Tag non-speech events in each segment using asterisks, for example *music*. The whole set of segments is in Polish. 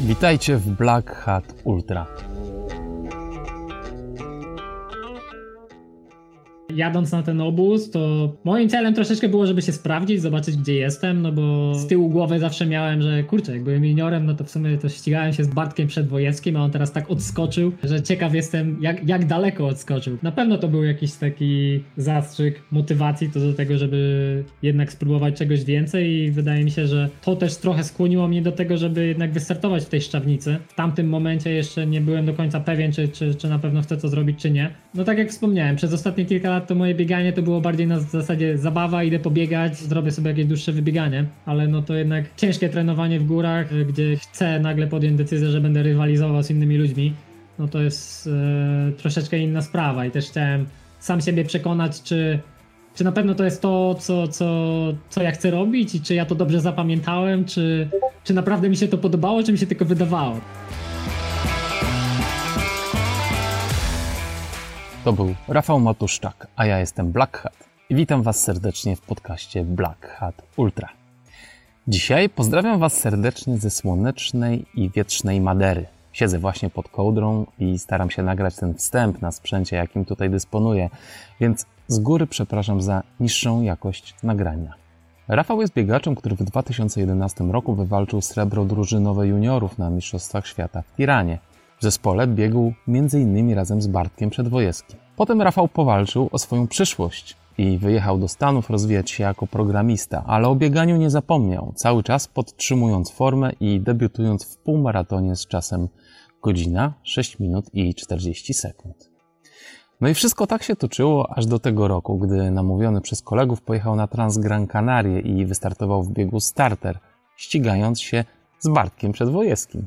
Witajcie w Black Hat Ultra. Jadąc na ten obóz, to moim celem troszeczkę było, żeby się sprawdzić, zobaczyć gdzie jestem, no bo z tyłu głowy zawsze miałem, że kurczę, jak byłem juniorem, no to w sumie to ścigałem się z Bartkiem Przedwojewskim, a on teraz tak odskoczył, że ciekaw jestem jak, jak daleko odskoczył. Na pewno to był jakiś taki zastrzyk motywacji to do tego, żeby jednak spróbować czegoś więcej i wydaje mi się, że to też trochę skłoniło mnie do tego, żeby jednak wystartować w tej szczawnicy. W tamtym momencie jeszcze nie byłem do końca pewien, czy, czy, czy na pewno chcę to zrobić, czy nie. No tak jak wspomniałem, przez ostatnie kilka lat to moje bieganie to było bardziej na zasadzie zabawa, idę pobiegać, zrobię sobie jakieś dłuższe wybieganie, ale no to jednak ciężkie trenowanie w górach, gdzie chcę nagle podjąć decyzję, że będę rywalizował z innymi ludźmi, no to jest e, troszeczkę inna sprawa i też chciałem sam siebie przekonać, czy, czy na pewno to jest to, co, co, co ja chcę robić i czy ja to dobrze zapamiętałem, czy, czy naprawdę mi się to podobało, czy mi się tylko wydawało. To był Rafał Matuszczak, a ja jestem Black Hat witam Was serdecznie w podcaście Black Hat Ultra. Dzisiaj pozdrawiam Was serdecznie ze słonecznej i wietrznej Madery. Siedzę właśnie pod kołdrą i staram się nagrać ten wstęp na sprzęcie, jakim tutaj dysponuję, więc z góry przepraszam za niższą jakość nagrania. Rafał jest biegaczem, który w 2011 roku wywalczył srebro drużynowe juniorów na Mistrzostwach Świata w Tiranie. W zespole biegł m.in. razem z Bartkiem Przedwojewskim. Potem Rafał powalczył o swoją przyszłość i wyjechał do Stanów rozwijać się jako programista, ale o bieganiu nie zapomniał, cały czas podtrzymując formę i debiutując w półmaratonie z czasem godzina 6 minut i 40 sekund. No i wszystko tak się toczyło aż do tego roku, gdy namówiony przez kolegów pojechał na Transgran Canarie i wystartował w biegu starter, ścigając się z Bartkiem Przedwojewskim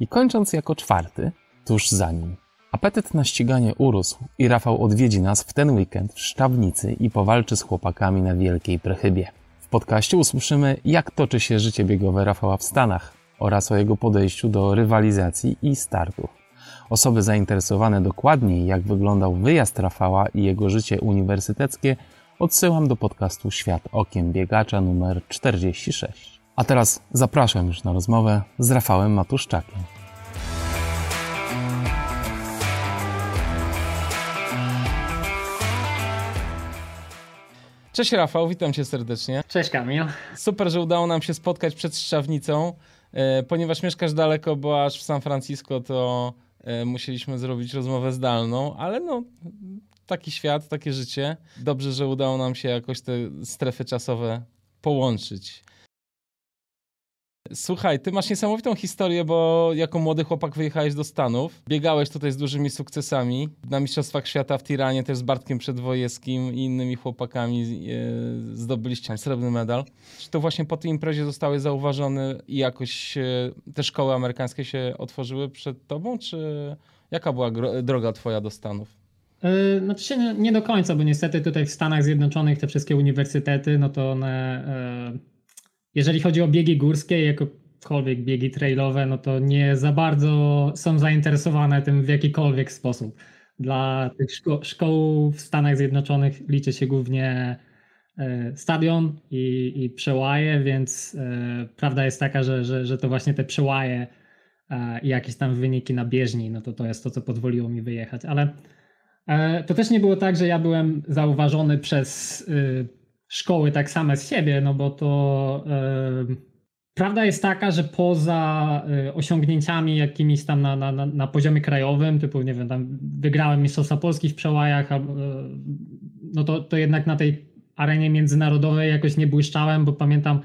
i kończąc jako czwarty, tuż za nim. Apetyt na ściganie urósł i Rafał odwiedzi nas w ten weekend w Szczawnicy i powalczy z chłopakami na Wielkiej Prechybie. W podcaście usłyszymy, jak toczy się życie biegowe Rafała w Stanach oraz o jego podejściu do rywalizacji i startów. Osoby zainteresowane dokładniej, jak wyglądał wyjazd Rafała i jego życie uniwersyteckie, odsyłam do podcastu Świat Okiem Biegacza numer 46. A teraz zapraszam już na rozmowę z Rafałem Matuszczakiem. Cześć Rafał, witam cię serdecznie. Cześć Kamil. Super, że udało nam się spotkać przed Szczawnicą. E, ponieważ mieszkasz daleko, bo aż w San Francisco, to e, musieliśmy zrobić rozmowę zdalną, ale no, taki świat, takie życie. Dobrze, że udało nam się jakoś te strefy czasowe połączyć. Słuchaj, ty masz niesamowitą historię, bo jako młody chłopak wyjechałeś do Stanów. Biegałeś tutaj z dużymi sukcesami. Na Mistrzostwach Świata w Tiranie też z Bartkiem Przedwojewskim i innymi chłopakami e, zdobyliście srebrny medal. Czy to właśnie po tej imprezie zostałeś zauważony i jakoś e, te szkoły amerykańskie się otworzyły przed tobą, czy jaka była droga twoja do Stanów? Yy, znaczy nie, nie, do końca, bo niestety tutaj w Stanach Zjednoczonych te wszystkie uniwersytety, no to one... Jeżeli chodzi o biegi górskie, jakokolwiek biegi trailowe, no to nie za bardzo są zainteresowane tym w jakikolwiek sposób. Dla tych szko szkoł w Stanach Zjednoczonych liczy się głównie e, stadion i, i przełaje, więc e, prawda jest taka, że, że, że to właśnie te przełaje e, i jakieś tam wyniki na bieżni, no to to jest to, co pozwoliło mi wyjechać. Ale to też nie było tak, że ja byłem zauważony przez szkoły tak same z siebie, no bo to prawda jest taka, że poza yy, osiągnięciami jakimiś tam na, na, na, poziomie krajowym, typu nie wiem, tam wygrałem Mistrzostwa Polski w przełajach, yy, no to, to jednak na tej arenie międzynarodowej jakoś nie błyszczałem, bo pamiętam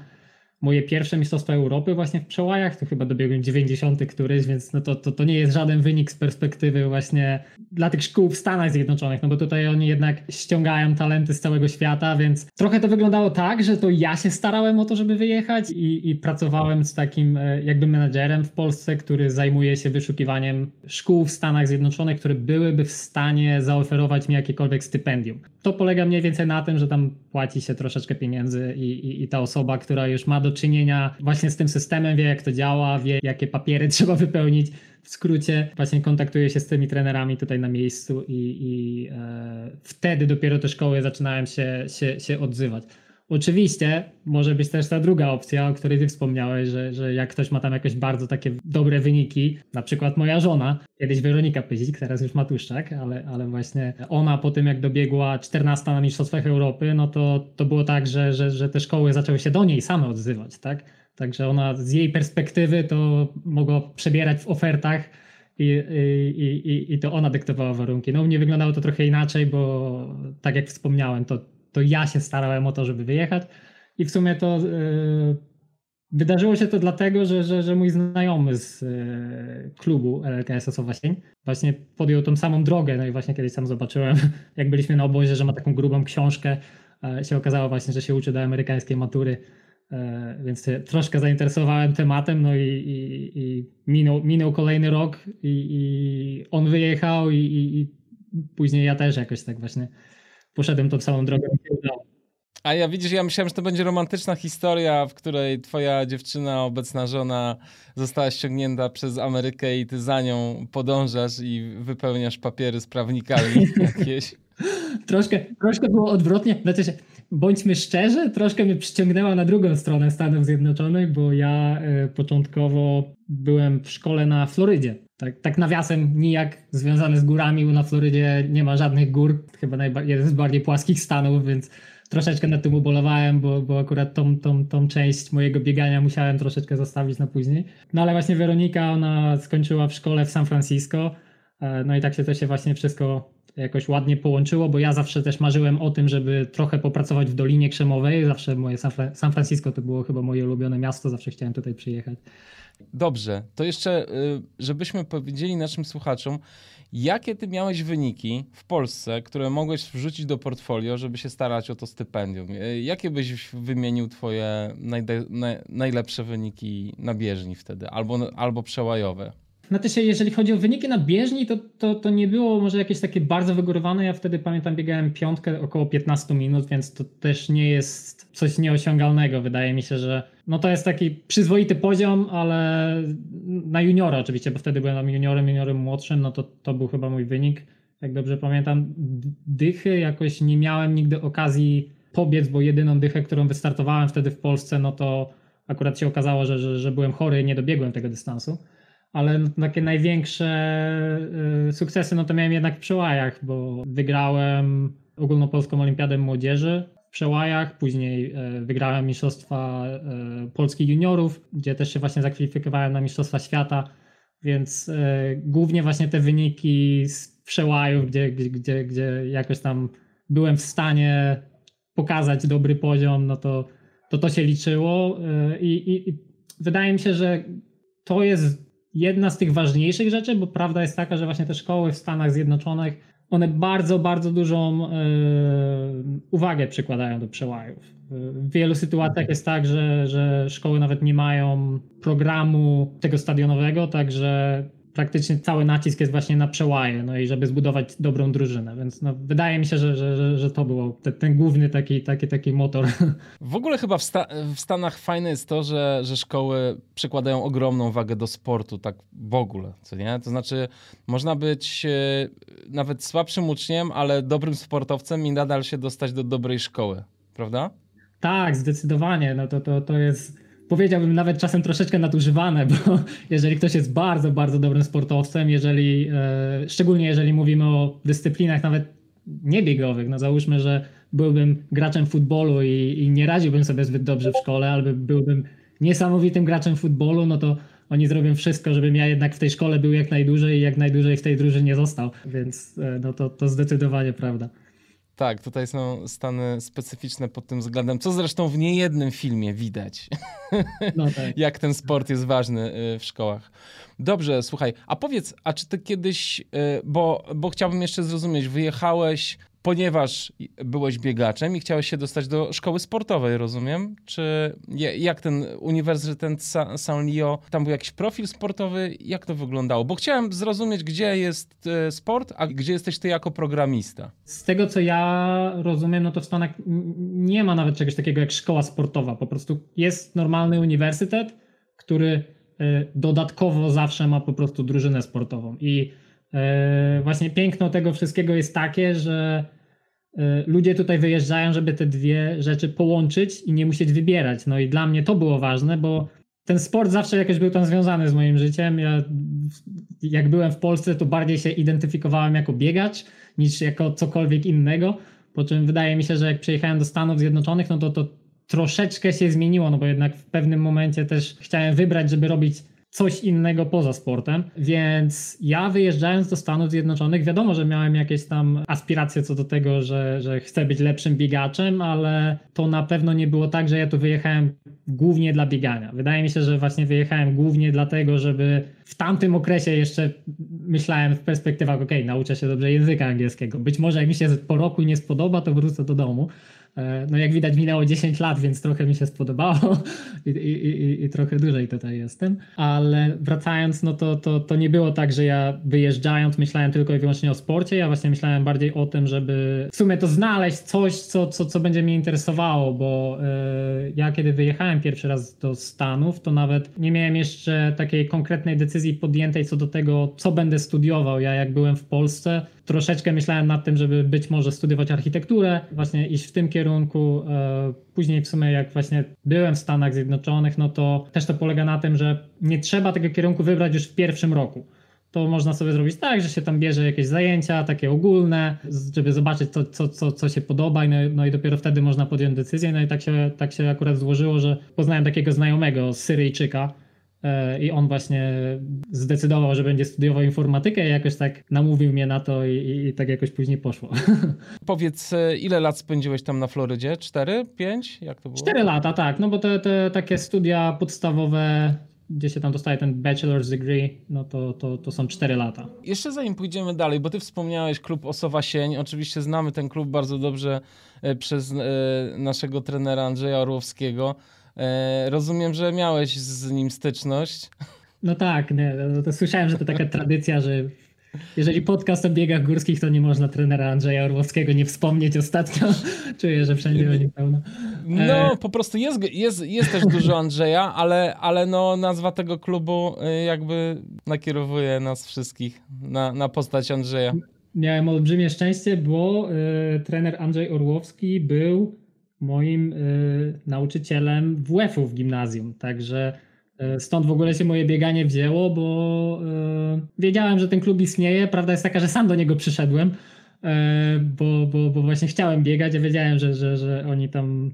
moje pierwsze Mistrzostwa Europy właśnie w przełajach, to chyba dobiegłem 90 któryś, więc no to, to, to nie jest żaden wynik z perspektywy właśnie dla tych szkół w Stanach Zjednoczonych, no bo tutaj oni jednak ściągają talenty z całego świata, więc trochę to wyglądało tak, że to ja się starałem o to, żeby wyjechać i, i pracowałem z takim e, jakby menadżerem w Polsce, który zajmuje się wyszukiwaniem szkół w Stanach Zjednoczonych, które byłyby w stanie zaoferować mi jakiekolwiek stypendium. To polega mniej więcej na tym, że tam płaci się troszeczkę pieniędzy i, i, i ta osoba, która już ma do czynienia właśnie z tym systemem, wie jak to działa, wie jakie papiery *laughs* trzeba wypełnić. W skrócie właśnie kontaktuje się z tymi trenerami tutaj na miejscu i, i e, wtedy dopiero te szkoły zaczynają się, się, się odzywać. Oczywiście może być też ta druga opcja, o której ty wspomniałeś, że, że jak ktoś ma tam jakieś bardzo takie dobre wyniki, na przykład moja żona, kiedyś Weronika Pyzik, teraz już Matuszczak, ale, ale właśnie ona po tym jak dobiegła 14 na Mistrzostwach Europy, no to, to było tak, że, że, że te szkoły zaczęły się do niej same odzywać, tak? Także ona z jej perspektywy to mogła przebierać w ofertach i, i, i, i to ona dyktowała warunki. No u mnie wyglądało to trochę inaczej, bo tak jak wspomniałem, to, to ja się starałem o to, żeby wyjechać. I w sumie to yy, wydarzyło się to dlatego, że, że, że mój znajomy z yy, klubu LKS Osowa Sień właśnie podjął tą samą drogę, no i właśnie kiedyś sam zobaczyłem, *laughs* jak byliśmy na obozie, że ma taką grubą książkę, yy, się okazało właśnie, że się uczy do amerykańskiej matury E, więc troszkę zainteresowałem tematem, no i, i, i minął, minął, kolejny rok i, i on wyjechał i, później ja też jakoś tak właśnie poszedłem tą samą drogą. A ja widzisz, ja myślałem, że to będzie romantyczna historia, w której twoja dziewczyna, obecna żona została ściągnięta przez Amerykę i ty za nią podążasz i wypełniasz papiery z prawnikami *laughs* jakieś. troszkę, troszkę było odwrotnie. Znaczy, bądźmy szczerzy, troszkę mnie przyciągnęła na drugą stronę Stanów Zjednoczonych, bo ja y, początkowo byłem w szkole na Florydzie. Tak, tak nawiasem, nijak związany z górami, bo na Florydzie nie ma żadnych gór, chyba jeden z bardziej płaskich stanów, więc troszeczkę nad tym ubolewałem, bo, bo akurat tą, tą, tą część mojego biegania musiałem troszeczkę zostawić na później. No ale właśnie Weronika, ona skończyła w szkole w San Francisco, e, no i tak się to się właśnie wszystko jakoś ładnie połączyło, bo ja zawsze też marzyłem o tym, żeby trochę popracować w Dolinie Krzemowej. Zawsze moje San Francisco to było chyba moje ulubione miasto, zawsze chciałem tutaj przyjechać. Dobrze, to jeszcze, y, żebyśmy powiedzieli naszym słuchaczom, jakie ty miałeś wyniki w Polsce, które mogłeś wrzucić do portfolio, żeby się starać o to stypendium? Y, jakie byś wymienił twoje najlepsze wyniki na bieżni wtedy, albo, albo przełajowe? Znaczy się, jeżeli chodzi o wyniki na bieżni, to, to, to nie było może jakieś takie bardzo wygórowane. Ja wtedy pamiętam, biegałem piątkę około 15 minut, więc to też nie jest coś nieosiągalnego. Wydaje mi się, że no to jest taki przyzwoity poziom, ale na juniora oczywiście, bo wtedy byłem juniorem, juniorem młodszym, no to to był chyba mój wynik, jak dobrze pamiętam. Dychy jakoś nie miałem nigdy okazji pobiec, bo jedyną dychę, którą wystartowałem wtedy w Polsce, no to akurat się okazało, że, że, że byłem chory i nie dobiegłem tego dystansu ale takie największe y, sukcesy no to miałem jednak w przełajach, bo wygrałem ogólnopolską olimpiadę młodzieży w przełajach, później y, wygrałem mistrzostwa y, polskich juniorów, gdzie też się właśnie zakwalifikowałem na mistrzostwa świata, więc głównie właśnie te wyniki z przełajów, gdzie, gdzie, gdzie jakoś tam byłem w stanie pokazać dobry poziom, no to to, to się liczyło i, i, i wydaje mi się, że to jest jedna z tych ważniejszych rzeczy, bo prawda jest taka, że właśnie te szkoły w Stanach Zjednoczonych, one bardzo, bardzo dużą e, uwagę przykładają do przełajów. W wielu sytuacjach jest tak, że, że szkoły nawet nie mają programu tego stadionowego, także praktycznie cały nacisk jest właśnie na przełaje, no i żeby zbudować dobrą drużynę, więc no, wydaje mi się, że, że, że to był ten, ten główny taki, taki, taki motor. *laughs* W ogóle chyba w, Sta w, Stanach fajne jest to, że, że szkoły przykładają ogromną wagę do sportu, tak w ogóle, co nie? To znaczy można być e, nawet słabszym uczniem, ale dobrym sportowcem i nadal się dostać do dobrej szkoły, prawda? Tak, zdecydowanie, no to, to, to jest powiedziałbym nawet czasem troszeczkę nadużywane, bo *laughs* jeżeli ktoś jest bardzo, bardzo dobrym sportowcem, jeżeli, e, szczególnie jeżeli mówimy o dyscyplinach nawet niebiegowych, no załóżmy, że byłbym graczem futbolu i, i nie radziłbym sobie zbyt dobrze w szkole, albo byłbym niesamowitym graczem futbolu, no to oni zrobią wszystko, żebym ja jednak w tej szkole był jak najdłużej i jak najdłużej w tej drużynie został, więc e, no to, to zdecydowanie prawda. Tak, tutaj są stany specyficzne pod tym względem, co zresztą w niejednym filmie widać. *laughs* No tak. Jak ten sport jest ważny y, w szkołach. Dobrze, słuchaj, a powiedz, a czy ty kiedyś, y, bo, bo chciałbym jeszcze zrozumieć, wyjechałeś ponieważ byłeś biegaczem i chciałeś się dostać do szkoły sportowej, rozumiem? Czy jak ten Uniwersytet San Lio, tam był jakiś profil sportowy? Jak to wyglądało? Bo chciałem zrozumieć, gdzie jest e, sport, a gdzie jesteś ty jako programista. Z tego, co ja rozumiem, no to w Stanach nie ma nawet czegoś takiego jak szkoła sportowa. Po prostu jest normalny uniwersytet, który e, dodatkowo zawsze ma po prostu drużynę sportową i właśnie piękno tego wszystkiego jest takie, że ludzie tutaj wyjeżdżają, żeby te dwie rzeczy połączyć i nie musieć wybierać. No i dla mnie to było ważne, bo ten sport zawsze jakoś był tam związany z moim życiem. Ja jak byłem w Polsce, to bardziej się identyfikowałem jako biegacz niż jako cokolwiek innego. Po czym wydaje mi się, że jak przyjechałem do Stanów Zjednoczonych, no to to troszeczkę się zmieniło, no bo jednak w pewnym momencie też chciałem wybrać, żeby robić coś innego poza sportem. Więc ja wyjeżdżając do Stanów Zjednoczonych, wiadomo, że miałem jakieś tam aspiracje co do tego, że, że chcę być lepszym biegaczem, ale to na pewno nie było tak, że ja tu wyjechałem głównie dla biegania. Wydaje mi się, że właśnie wyjechałem głównie dlatego, żeby w tamtym okresie jeszcze myślałem w perspektywach, ok, nauczę się dobrze języka angielskiego. Być może jak mi się po roku nie spodoba, to wrócę do domu. E, no jak widać minęło 10 lat, więc trochę mi się spodobało *laughs* i, i, i, i, trochę dłużej tutaj jestem. Ale wracając, no to, to, to nie było tak, że ja wyjeżdżając myślałem tylko i wyłącznie o sporcie. Ja właśnie myślałem bardziej o tym, żeby w sumie to znaleźć coś, co, co, co będzie mnie interesowało, bo yy, ja kiedy wyjechałem pierwszy raz do Stanów, to nawet nie miałem jeszcze takiej konkretnej decyzji podjętej co do tego, co będę studiował. Ja jak byłem w Polsce, troszeczkę myślałem nad tym, żeby być może studiować architekturę, właśnie iść w tym kierunku. E, później w sumie jak właśnie byłem w Stanach Zjednoczonych, no to też to polega na tym, że nie trzeba tego kierunku wybrać już w pierwszym roku. To można sobie zrobić tak, że się tam bierze jakieś zajęcia takie ogólne, żeby zobaczyć, co, co, co, co się podoba, no, no i dopiero wtedy można podjąć decyzję. No i tak się, tak się akurat złożyło, że poznałem takiego znajomego Syryjczyka, i on właśnie zdecydował, że będzie studiował informatykę i jakoś tak namówił mnie na to i, i, tak jakoś później poszło. *laughs* Powiedz, e, ile lat spędziłeś tam na Florydzie? Cztery? Pięć? Jak to było? Cztery lata, tak, no bo te, te takie studia podstawowe gdzie się tam dostaje ten bachelor's degree, no to, to, to są cztery lata. Jeszcze zanim pójdziemy dalej, bo ty wspomniałeś klub Osowa Sień, oczywiście znamy ten klub bardzo dobrze e, przez naszego trenera Andrzeja Orłowskiego. E, rozumiem, że miałeś z nim styczność. No tak, nie, no to słyszałem, że to taka tradycja, że jeżeli podcast o biegach górskich, to nie można trenera Andrzeja Orłowskiego nie wspomnieć ostatnio. *laughs* Czuję, że wszędzie nim pełno. No, e, po prostu jest, jest, jest też dużo Andrzeja, ale, ale no, nazwa tego klubu e, jakby nakierowuje nas wszystkich na, na postać Andrzeja. Miałem olbrzymie szczęście, bo y, trener Andrzej Orłowski był moim y, nauczycielem WF-u w gimnazjum, także y, stąd w ogóle się moje bieganie wzięło, bo y, wiedziałem, że ten klub istnieje. Prawda jest taka, że sam do niego przyszedłem, y, bo, bo, bo właśnie chciałem biegać, ja wiedziałem, że, że, że oni tam y,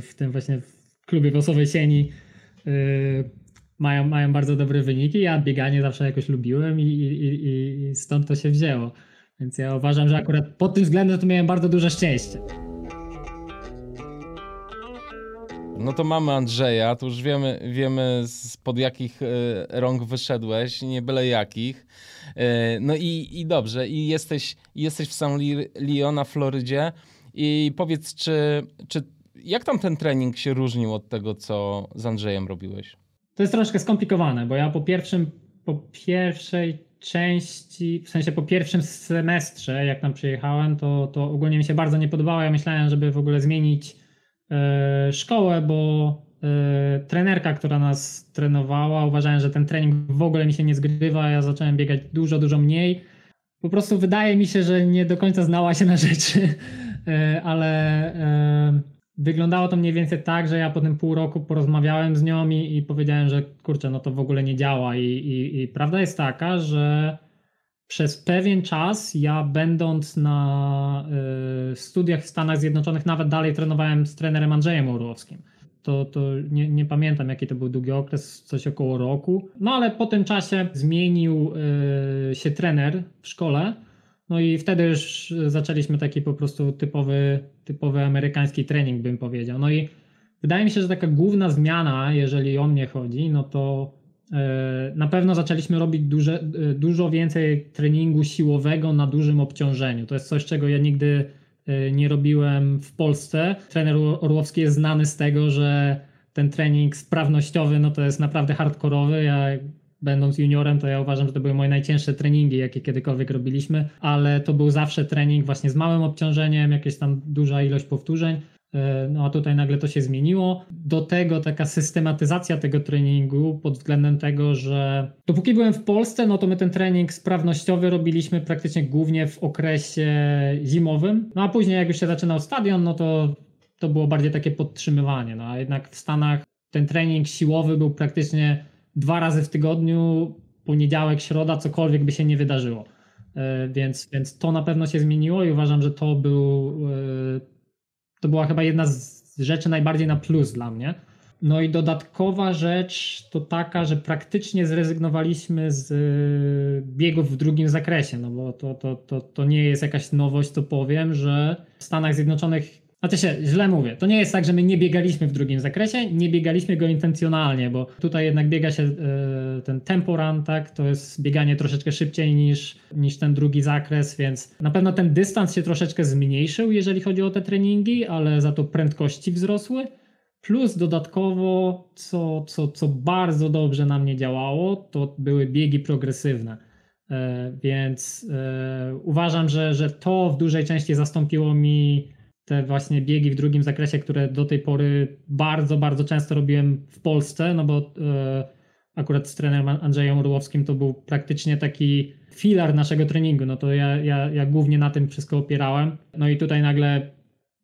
w tym właśnie klubie Wosowej Sieni y, mają, mają bardzo dobre wyniki. Ja bieganie zawsze jakoś lubiłem i, i, i, i stąd to się wzięło. Więc ja uważam, że akurat pod tym względem to miałem bardzo duże szczęście. No to mamy Andrzeja, to już wiemy, wiemy spod jakich e, rąk wyszedłeś, nie byle jakich. E, no i, i dobrze, i jesteś, jesteś w San Leon na Florydzie i powiedz, czy, czy jak tam ten trening się różnił od tego, co z Andrzejem robiłeś? To jest troszkę skomplikowane, bo ja po pierwszym, po pierwszej części, w sensie po pierwszym semestrze, jak tam przyjechałem, to, to ogólnie mi się bardzo nie podobało. Ja myślałem, żeby w ogóle zmienić szkołę, bo e, trenerka, która nas trenowała, uważałem, że ten trening w ogóle mi się nie zgrywa. Ja zacząłem biegać dużo, dużo mniej. Po prostu wydaje mi się, że nie do końca znała się na rzeczy, e, ale wyglądało to mniej więcej tak, że ja po tym pół roku porozmawiałem z nią i, i powiedziałem, że kurczę, no to w ogóle nie działa. I, i, i prawda jest taka, że przez pewien czas ja będąc na y, studiach w Stanach Zjednoczonych nawet dalej trenowałem z trenerem Andrzejem Orłowskim. To, to nie, nie, pamiętam jaki to był długi okres, coś około roku. No ale po tym czasie zmienił y, się trener w szkole. No i wtedy już zaczęliśmy taki po prostu typowy, typowy amerykański trening bym powiedział. No i wydaje mi się, że taka główna zmiana, jeżeli o mnie chodzi, no to na pewno zaczęliśmy robić duże, e, dużo więcej treningu siłowego na dużym obciążeniu. To jest coś, czego ja nigdy e, nie robiłem w Polsce. Trener Orłowski jest znany z tego, że ten trening sprawnościowy no to jest naprawdę hardkorowy. Ja będąc juniorem, to ja uważam, że to były moje najcięższe treningi, jakie kiedykolwiek robiliśmy, ale to był zawsze trening właśnie z małym obciążeniem, jakieś tam duża ilość powtórzeń. E, no a tutaj nagle to się zmieniło. Do tego taka systematyzacja tego treningu pod względem tego, że dopóki byłem w Polsce, no to my ten trening sprawnościowy robiliśmy praktycznie głównie w okresie zimowym. No a później jak już się zaczynał stadion, no to to było bardziej takie podtrzymywanie. No a jednak w Stanach ten trening siłowy był praktycznie dwa razy w tygodniu, poniedziałek, środa, cokolwiek by się nie wydarzyło. E, więc, więc to na pewno się zmieniło i uważam, że to był e, to była chyba jedna z rzeczy najbardziej na plus dla mnie. No i dodatkowa rzecz to taka, że praktycznie zrezygnowaliśmy z y, biegów w drugim zakresie, no bo to, to, to, to nie jest jakaś nowość, to powiem, że w Stanach Zjednoczonych znaczy się, źle mówię. To nie jest tak, że my nie biegaliśmy w drugim zakresie, nie biegaliśmy go intencjonalnie, bo tutaj jednak biega się e, ten tempo run, tak? To jest bieganie troszeczkę szybciej niż, niż ten drugi zakres, więc na pewno ten dystans się troszeczkę zmniejszył, jeżeli chodzi o te treningi, ale za to prędkości wzrosły. Plus dodatkowo, co, co, co bardzo dobrze na mnie działało, to były biegi progresywne. E, więc e, uważam, że, że to w dużej części zastąpiło mi te właśnie biegi w drugim zakresie, które do tej pory bardzo, bardzo często robiłem w Polsce, no bo e, akurat z trenerem Andrzejem Orłowskim to był praktycznie taki filar naszego treningu, no to ja, ja, ja głównie na tym wszystko opierałem. No i tutaj nagle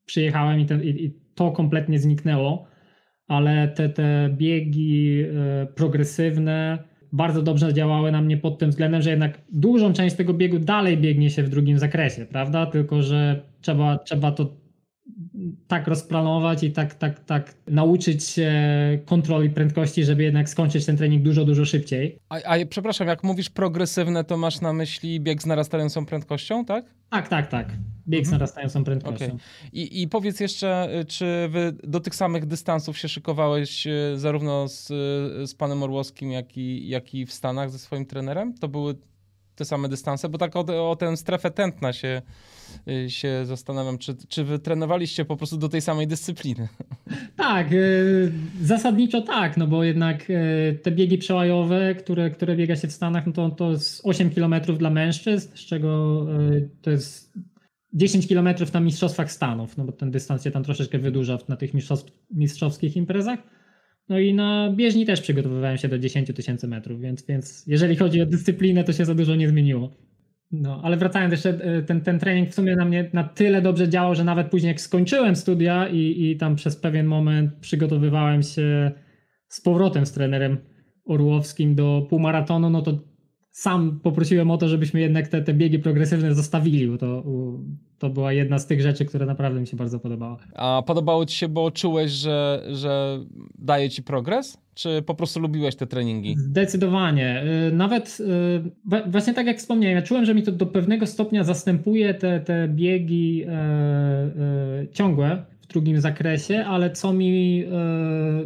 przyjechałem i, ten, i, i to kompletnie zniknęło, ale te, te biegi e, progresywne bardzo dobrze działały na mnie pod tym względem, że jednak dużą część tego biegu dalej biegnie się w drugim zakresie, prawda? Tylko, że trzeba, trzeba to tak rozplanować i tak, tak, tak nauczyć się kontroli prędkości, żeby jednak skończyć ten trening dużo, dużo szybciej. A, a przepraszam, jak mówisz progresywne, to masz na myśli bieg z narastającą prędkością, tak? Tak, tak, tak. Bieg mhm. z narastającą prędkością. Okay. I, I powiedz jeszcze, y, czy wy do tych samych dystansów się szykowałeś y, zarówno z, z panem Orłowskim, jak i, jak i w Stanach ze swoim trenerem? To były te same dystanse? Bo tak o, o tę strefę tętna się Y, się zastanawiam, czy, czy wy trenowaliście po prostu do tej samej dyscypliny? *laughs* Tak, y, zasadniczo tak, no bo jednak y, te biegi przełajowe, które, które biega się w Stanach, no to, to jest 8 km dla mężczyzn, z czego to jest 10 km na Mistrzostwach Stanów, no bo ten dystans się tam troszeczkę wydłuża na tych mistrzowskich imprezach. No i na bieżni też przygotowywałem się do 10 tysięcy metrów, więc, więc jeżeli chodzi o dyscyplinę, to się za dużo nie zmieniło. No, ale wracając jeszcze, e, ten, ten trening w sumie na mnie na tyle dobrze działał, że nawet później jak skończyłem studia i, i tam przez pewien moment przygotowywałem się z powrotem z trenerem Orłowskim do półmaratonu, no to sam poprosiłem o to, żebyśmy jednak te, te biegi progresywne zostawili, bo to, to była jedna z tych rzeczy, które naprawdę mi się bardzo podobała. A podobało ci się, bo czułeś, że, że daje ci progres? Czy po prostu lubiłeś te treningi? Zdecydowanie. Y, nawet y, właśnie tak jak wspomniałem, ja czułem, że mi to do pewnego stopnia zastępuje te, te biegi e, e, ciągłe w drugim zakresie, ale co mi e,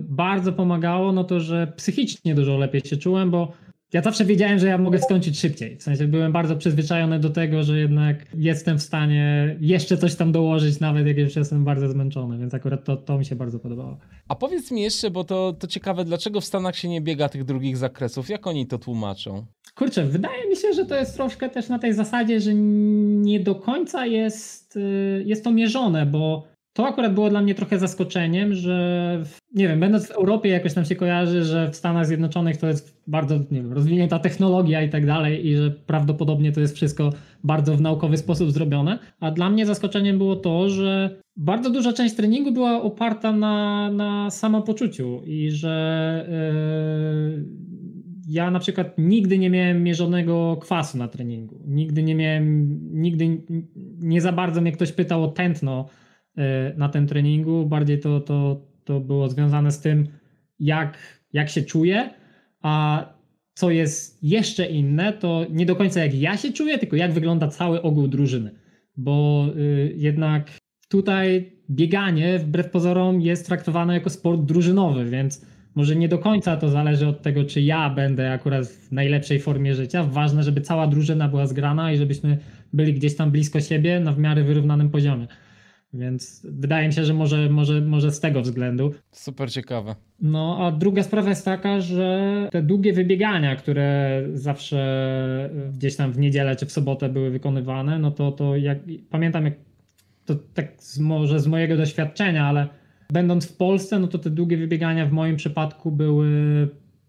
bardzo pomagało, no to, że psychicznie dużo lepiej się czułem, bo ja zawsze wiedziałem, że ja mogę skończyć szybciej. W sensie byłem bardzo przyzwyczajony do tego, że jednak jestem w stanie jeszcze coś tam dołożyć, nawet jak już jestem bardzo zmęczony, więc akurat to, to mi się bardzo podobało. A powiedz mi jeszcze, bo to, to ciekawe, dlaczego w Stanach się nie biega tych drugich zakresów? Jak oni to tłumaczą? Kurczę, wydaje mi się, że to jest troszkę też na tej zasadzie, że nie do końca jest, y, jest to mierzone, bo to akurat było dla mnie trochę zaskoczeniem, że nie wiem, będąc w Europie jakoś nam się kojarzy, że w Stanach Zjednoczonych to jest bardzo nie wiem, rozwinięta technologia i tak dalej i że prawdopodobnie to jest wszystko bardzo w naukowy sposób zrobione. A dla mnie zaskoczeniem było to, że bardzo duża część treningu była oparta na, na samopoczuciu i że yy, ja na przykład nigdy nie miałem mierzonego kwasu na treningu. Nigdy nie miałem, nigdy nie za bardzo mnie ktoś pytał o tętno na tym treningu. Bardziej to, to, to było związane z tym, jak, jak się czuję, a co jest jeszcze inne, to nie do końca jak ja się czuję, tylko jak wygląda cały ogół drużyny. Bo y, jednak tutaj bieganie wbrew pozorom jest traktowane jako sport drużynowy, więc może nie do końca to zależy od tego, czy ja będę akurat w najlepszej formie życia. Ważne, żeby cała drużyna była zgrana i żebyśmy byli gdzieś tam blisko siebie na w miarę wyrównanym poziomie. Więc wydaje mi się, że może, może, może z tego względu. Super ciekawe. No, a druga sprawa jest taka, że te długie wybiegania, które zawsze gdzieś tam w niedzielę czy w sobotę były wykonywane, no to, to jak pamiętam, jak to tak z, może z mojego doświadczenia, ale będąc w Polsce, no to te długie wybiegania w moim przypadku były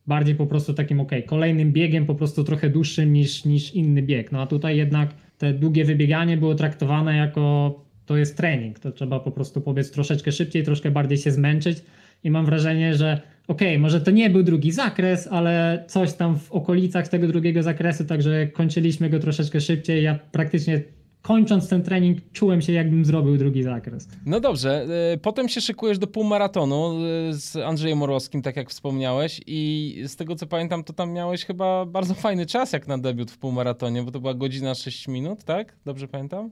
bardziej po prostu takim ok, kolejnym biegiem po prostu trochę dłuższym niż, niż inny bieg. No a tutaj jednak te długie wybieganie było traktowane jako to jest trening, to trzeba po prostu pobiec troszeczkę szybciej, troszkę bardziej się zmęczyć i mam wrażenie, że okej, okay, może to nie był drugi zakres, ale coś tam w okolicach tego drugiego zakresu, także kończyliśmy go troszeczkę szybciej. Ja praktycznie kończąc ten trening, czułem się, jakbym zrobił drugi zakres. No dobrze, e, potem się szykujesz do półmaratonu e, z Andrzejem Morowskim, tak jak wspomniałeś, i z tego co pamiętam, to tam miałeś chyba bardzo fajny czas jak na debiut w półmaratonie, bo to była godzina 6 minut, tak? Dobrze pamiętam?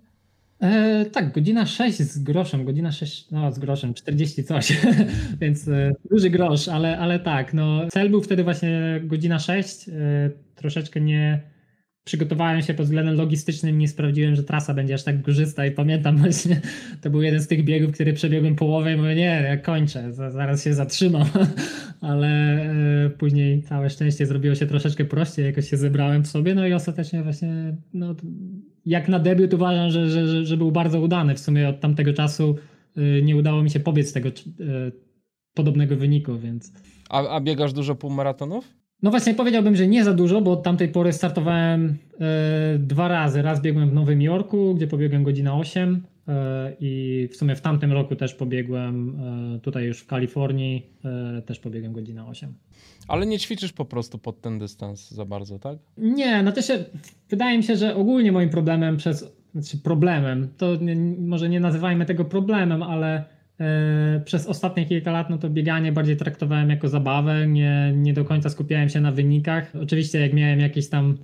E, tak, godzina 6 z groszem, godzina 6, no z groszem, 40 coś, *laughs* więc e, duży grosz, ale, ale tak, no cel był wtedy właśnie godzina 6, e, troszeczkę nie przygotowałem się pod względem logistycznym, nie sprawdziłem, że trasa będzie aż tak górzysta i pamiętam właśnie, to był jeden z tych biegów, który przebiegłem połowę i mówię, nie, ja kończę, zaraz się zatrzymam, *laughs* ale e, później całe szczęście zrobiło się troszeczkę prościej, jakoś się zebrałem w sobie, no i ostatecznie właśnie, no jak na debiut uważam, że, że, że był bardzo udany, w sumie od tamtego czasu e, nie udało mi się pobiec tego e, podobnego wyniku, więc... A, a biegasz dużo półmaratonów? No właśnie powiedziałbym, że nie za dużo, bo od tamtej pory startowałem e, dwa razy. Raz biegłem w Nowym Jorku, gdzie pobiegłem godzina 8 e, i w sumie w tamtym roku też pobiegłem e, tutaj już w Kalifornii, też pobiegłem godzina 8. Ale nie ćwiczysz po prostu pod ten dystans za bardzo, tak? Nie, no też się, wydaje mi się, że ogólnie moim problemem przez, znaczy problemem, to nie, może nie nazywajmy tego problemem, ale przez ostatnie kilka lat no to bieganie bardziej traktowałem jako zabawę, nie, nie do końca skupiałem się na wynikach. Oczywiście jak miałem jakiś tam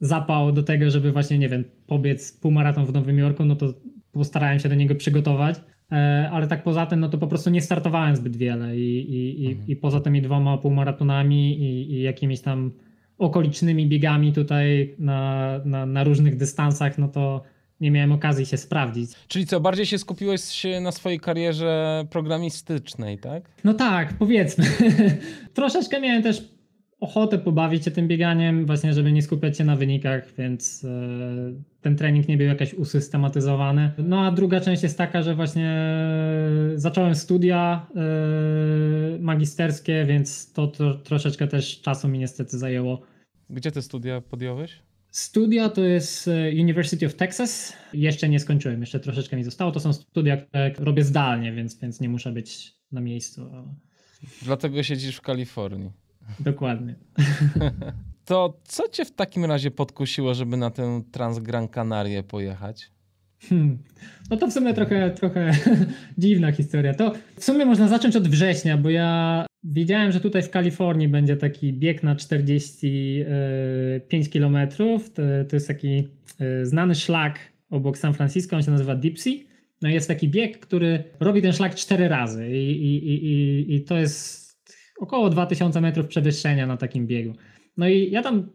zapał do tego, żeby właśnie, nie wiem, pobiec półmaraton w Nowym Jorku, no to postarałem się do niego przygotować, e, ale tak poza tym, no to po prostu nie startowałem zbyt wiele i, i, mhm. i poza tymi dwoma półmaratonami i, i jakimiś tam okolicznymi biegami tutaj na, na, na różnych dystansach, no to nie miałem okazji się sprawdzić. Czyli co, bardziej się skupiłeś się na swojej karierze programistycznej, tak? No tak, powiedzmy. *laughs* Troszeczkę miałem też ochotę pobawić się tym bieganiem, właśnie żeby nie skupiać się na wynikach, więc e, ten trening nie był jakoś usystematyzowany. No a druga część jest taka, że właśnie zacząłem studia e, magisterskie, więc to, to troszeczkę też czasu mi niestety zajęło. Gdzie te studia podjąłeś? Studia to jest e, University of Texas. Jeszcze nie skończyłem, jeszcze troszeczkę mi zostało. To są studia, które robię zdalnie, więc, więc nie muszę być na miejscu. Dlatego siedzisz w Kalifornii. Dokładnie. *laughs* To co cię w takim razie podkusiło, żeby na tę Transgran Canarię pojechać? Hmm. No to w sumie trochę, trochę *laughs* dziwna historia. To w sumie można zacząć od września, bo ja wiedziałem, że tutaj w Kalifornii będzie taki bieg na 45 km. To, jest taki e, znany szlak obok San Francisco, on się nazywa Dipsy. No jest taki bieg, który robi ten szlak cztery razy i, i, i, i to jest około 2000 metrów przewyższenia na takim biegu. No i ja tam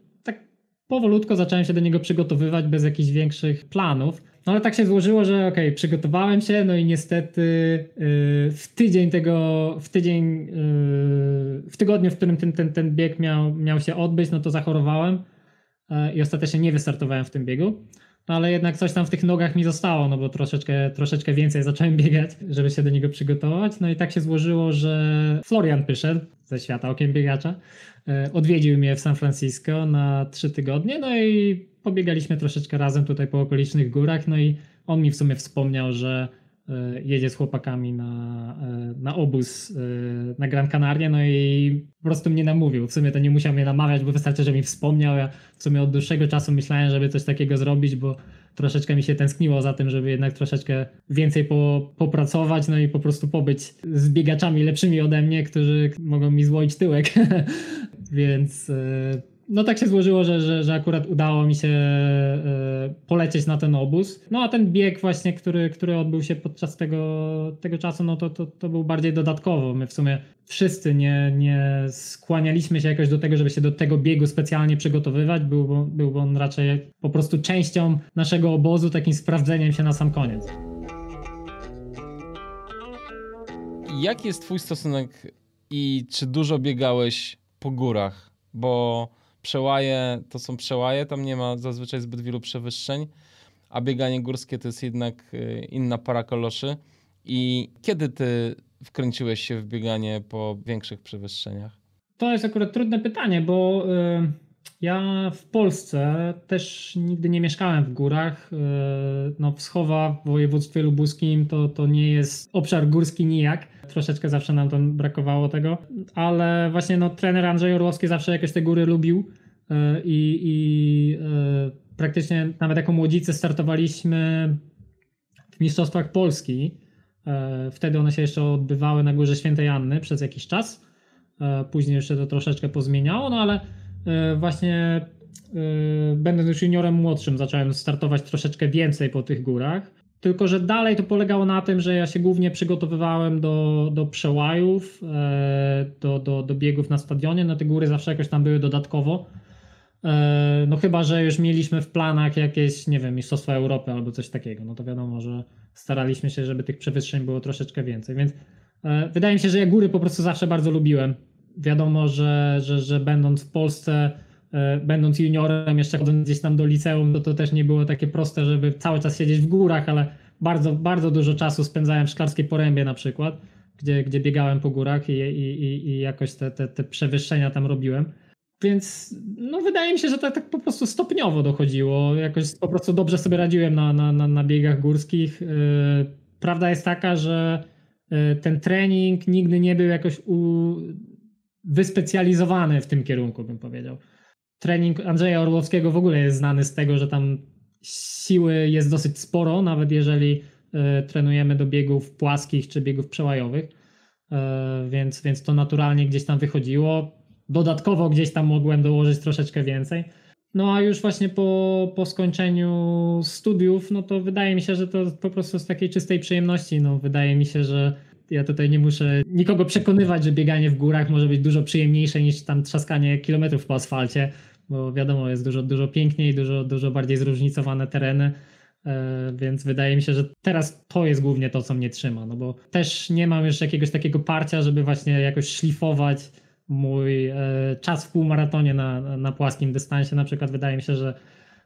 powolutko zacząłem się do niego przygotowywać bez jakichś większych planów. No ale tak się złożyło, że okej, okay, przygotowałem się, no i niestety yy, w tydzień tego, w tydzień, yy, w tygodniu, w którym ten, ten, ten bieg miał, miał się odbyć, no to zachorowałem yy, i ostatecznie nie wystartowałem w tym biegu. No ale jednak coś tam w tych nogach mi zostało, no bo troszeczkę, troszeczkę więcej zacząłem biegać, żeby się do niego przygotować. No i tak się złożyło, że Florian przyszedł ze świata okiem biegacza, odwiedził mnie w San Francisco na trzy tygodnie, no i pobiegaliśmy troszeczkę razem tutaj po okolicznych górach, no i on mi w sumie wspomniał, że e, jedzie z chłopakami na, e, na obóz e, na Gran Canaria, no i po prostu mnie namówił. W sumie to nie musiał mnie namawiać, bo wystarczy, że mi wspomniał. Ja w sumie od dłuższego czasu myślałem, żeby coś takiego zrobić, bo troszeczkę mi się tęskniło za tym, żeby jednak troszeczkę więcej po, popracować, no i po prostu pobyć z biegaczami lepszymi ode mnie, którzy mogą mi złoić tyłek. *laughs* Więc no tak się złożyło, że, że, że akurat udało mi się e, polecieć na ten obóz. No a ten bieg właśnie, który, który odbył się podczas tego, tego czasu, no to, to, to był bardziej dodatkowo. My w sumie wszyscy nie, nie skłanialiśmy się jakoś do tego, żeby się do tego biegu specjalnie przygotowywać. Był, był on raczej po prostu częścią naszego obozu, takim sprawdzeniem się na sam koniec. Jaki jest twój stosunek i czy dużo biegałeś po górach? Bo przełaje to są przełaje, tam nie ma zazwyczaj zbyt wielu przewyższeń, a bieganie górskie to jest jednak e, inna para koloszy. I kiedy ty wkręciłeś się w bieganie po większych przewyższeniach? To jest akurat trudne pytanie, bo ja w Polsce też nigdy nie mieszkałem w górach. No, Wschowa w województwie lubuskim to, to nie jest obszar górski nijak. Troszeczkę zawsze nam tam brakowało tego, ale właśnie no, trener Andrzej Orłowski zawsze jakieś te góry lubił i, i praktycznie nawet jako młodzicy startowaliśmy w Mistrzostwach Polski. E, wtedy one się jeszcze odbywały na Górze Świętej Anny przez jakiś czas. E, później jeszcze to troszeczkę pozmieniało, no ale e, właśnie będąc już juniorem młodszym zacząłem startować troszeczkę więcej po tych górach. Tylko, że dalej to polegało na tym, że ja się głównie przygotowywałem do, do przełajów, do, do, do biegów na stadionie. No te góry zawsze jakoś tam były dodatkowo. E, no chyba, że już mieliśmy w planach jakieś, nie wiem, Mistrzostwa Europy albo coś takiego, no to wiadomo, że staraliśmy się, żeby tych przewyższeń było troszeczkę więcej, więc e, wydaje mi się, że ja góry po prostu zawsze bardzo lubiłem. Wiadomo, że, że, że będąc w Polsce, e, będąc juniorem, jeszcze chodząc gdzieś tam do liceum, to to też nie było takie proste, żeby cały czas siedzieć w górach, ale bardzo, bardzo dużo czasu spędzałem w Szklarskiej Porębie na przykład, gdzie, gdzie biegałem po górach i, i, i, i jakoś te, te, te przewyższenia tam robiłem. Więc no wydaje mi się, że to tak po prostu stopniowo dochodziło. Jakoś po prostu dobrze sobie radziłem na, na, na, na biegach górskich. Y, prawda jest taka, że y, ten trening nigdy nie był jakoś u... wyspecjalizowany w tym kierunku, bym powiedział. Trening Andrzeja Orłowskiego w ogóle jest znany z tego, że tam siły jest dosyć sporo, nawet jeżeli y, trenujemy do biegów płaskich czy biegów przełajowych. Więc, więc to naturalnie gdzieś tam wychodziło dodatkowo gdzieś tam mogłem dołożyć troszeczkę więcej. No a już właśnie po, po skończeniu studiów, no to wydaje mi się, że to po prostu z takiej czystej przyjemności. No wydaje mi się, że ja tutaj nie muszę nikogo przekonywać, że bieganie w górach może być dużo przyjemniejsze niż tam trzaskanie kilometrów po asfalcie, bo wiadomo, jest dużo, dużo piękniej, dużo, dużo bardziej zróżnicowane tereny. E, więc wydaje mi się, że teraz to jest głównie to, co mnie trzyma, no bo też nie mam już jakiegoś takiego parcia, żeby właśnie jakoś szlifować mój e, czas w półmaratonie na, na płaskim dystansie na przykład wydaje mi się, że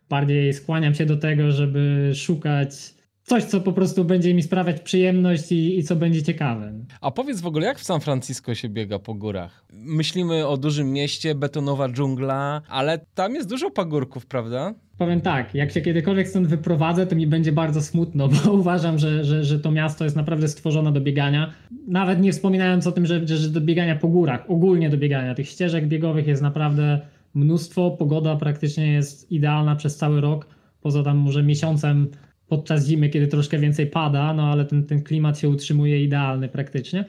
bardziej skłaniam się do tego, żeby szukać coś, co po prostu będzie mi sprawiać przyjemność i, i, co będzie ciekawe. A powiedz w ogóle, jak w San Francisco się biega po górach? Myślimy o dużym mieście, betonowa dżungla, ale tam jest dużo pagórków, prawda? Powiem tak, jak się kiedykolwiek stąd wyprowadzę, to mi będzie bardzo smutno, *laughs* bo uważam, że, że, że to miasto jest naprawdę stworzone do biegania. Nawet nie wspominając o tym, że, że do biegania po górach, ogólnie do biegania. Tych ścieżek biegowych jest naprawdę mnóstwo. Pogoda praktycznie jest idealna przez cały rok. Poza tam może miesiącem podczas zimy, kiedy troszkę więcej pada, no ale ten, ten klimat się utrzymuje idealny praktycznie.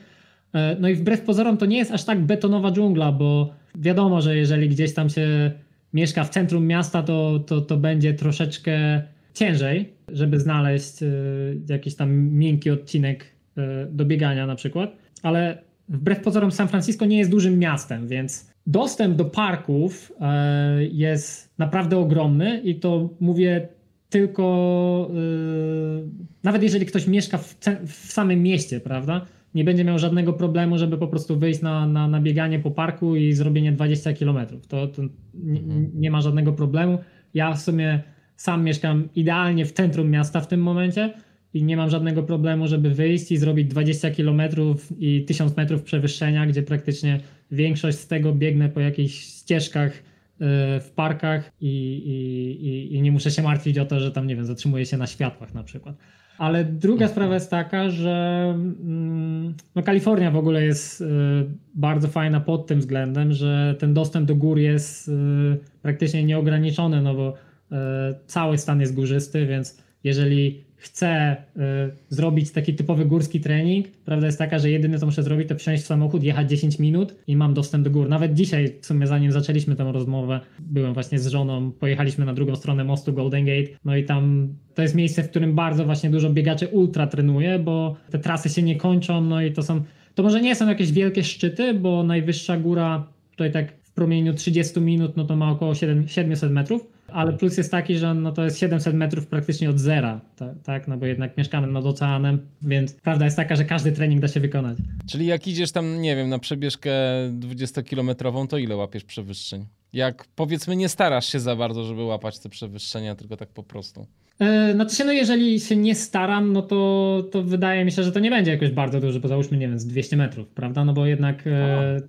E, no i wbrew pozorom to nie jest aż tak betonowa dżungla, bo wiadomo, że jeżeli gdzieś tam się mieszka w centrum miasta, to, to, to będzie troszeczkę ciężej, żeby znaleźć e, jakiś tam miękki odcinek e, do biegania na przykład. Ale wbrew pozorom San Francisco nie jest dużym miastem, więc dostęp do parków jest naprawdę ogromny i to mówię tylko yy, nawet jeżeli ktoś mieszka w, w, samym mieście, prawda, nie będzie miał żadnego problemu, żeby po prostu wyjść na, na, na bieganie po parku i zrobienie 20 km. To, to nie, mhm. nie ma żadnego problemu. Ja w sumie sam mieszkam idealnie w centrum miasta w tym momencie i nie mam żadnego problemu, żeby wyjść i zrobić 20 km i 1000 metrów przewyższenia, gdzie praktycznie większość z tego biegnę po jakichś ścieżkach w parkach i, i, i, nie muszę się martwić o to, że tam, nie wiem, zatrzymuję się na światłach na przykład. Ale druga mhm. sprawa jest taka, że mm, no Kalifornia w ogóle jest y, bardzo fajna pod tym względem, że ten dostęp do gór jest y, praktycznie nieograniczony, no bo cały stan jest górzysty, więc jeżeli chcę y, zrobić taki typowy górski trening, prawda jest taka, że jedyne co muszę zrobić to wsiąść w samochód, jechać 10 minut i mam dostęp do gór. Nawet dzisiaj, w sumie zanim zaczęliśmy tę rozmowę, byłem właśnie z żoną, pojechaliśmy na drugą stronę mostu Golden Gate, no i tam to jest miejsce, w którym bardzo właśnie dużo biegaczy ultra trenuje, bo te trasy się nie kończą, no i to są, to może nie są jakieś wielkie szczyty, bo najwyższa góra tutaj tak w promieniu 30 minut, no to ma około 7, 700 metrów, ale plus jest taki, że no to jest 700 metrów praktycznie od zera, tak? No bo jednak mieszkamy nad oceanem, więc prawda jest taka, że każdy trening da się wykonać. Czyli jak idziesz tam, nie wiem, na przebieżkę 20-kilometrową, to ile łapiesz przewyższeń? Jak powiedzmy nie starasz się za bardzo, żeby łapać te przewyższenia, tylko tak po prostu. Znaczy się, no jeżeli się nie staram, no to, to wydaje mi się, że to nie będzie jakoś bardzo duży, bo załóżmy, nie wiem, z 200 metrów, prawda? No bo jednak e,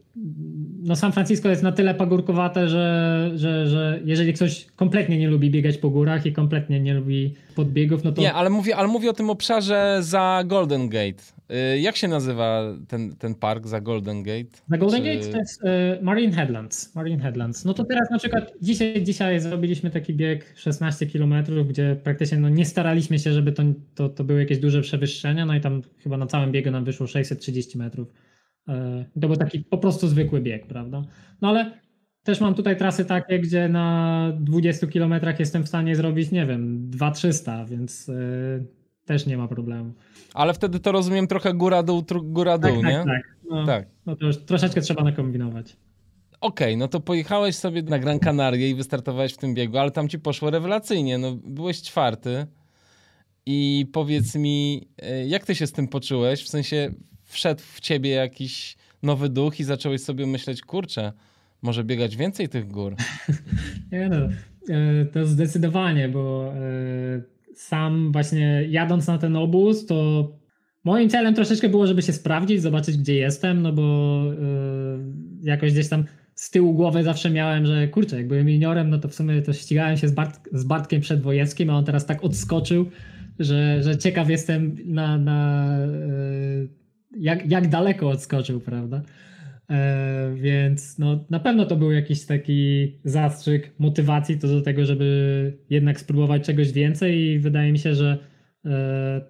no San Francisco jest na tyle pagórkowate, że, że, że jeżeli ktoś kompletnie nie lubi biegać po górach i kompletnie nie lubi podbiegów, no to... Nie, ale mówię, ale mówię o tym obszarze za Golden Gate. Y, jak się nazywa ten, ten park za Golden Gate? Za Golden Czy... Gate to jest y, Marine Headlands. Marine Headlands. No to teraz na przykład dzisiaj, dzisiaj zrobiliśmy taki bieg 16 km, gdzie praktycznie no, nie staraliśmy się, żeby to, to, to były jakieś duże przewyższenia, no i tam chyba na całym biegu nam wyszło 630 metrów. Y, to był taki po prostu zwykły bieg, prawda? No ale też mam tutaj trasy takie, gdzie na 20 km jestem w stanie zrobić, nie wiem, 2300, więc też nie ma problemu. Ale wtedy to rozumiem trochę góra-dół, góra-dół, tak, nie? Tak, tak. No, tak. No to już troszeczkę trzeba nakombinować. Okej, okay, no to pojechałeś sobie na Gran Canaria i wystartowałeś w tym biegu, ale tam ci poszło rewelacyjnie. No, byłeś czwarty i powiedz mi, e, jak ty się z tym poczułeś? W sensie wszedł w ciebie jakiś nowy duch i zacząłeś sobie myśleć, kurczę, może biegać więcej tych gór. *laughs* Nie no, e, to zdecydowanie, bo e, sam właśnie jadąc na ten obóz, to moim celem troszeczkę było, żeby się sprawdzić, zobaczyć gdzie jestem, no bo yy, jakoś gdzieś tam z tyłu głowy zawsze miałem, że kurczę, jak byłem juniorem, no to w sumie to ścigałem się z, Bart, z Bartkiem Przedwojewskim, a on teraz tak odskoczył, że, że ciekaw jestem na, na yy, jak, jak daleko odskoczył, prawda? E, więc no, na pewno to był jakiś taki zastrzyk motywacji to do tego, żeby jednak spróbować czegoś więcej i wydaje mi się, że e,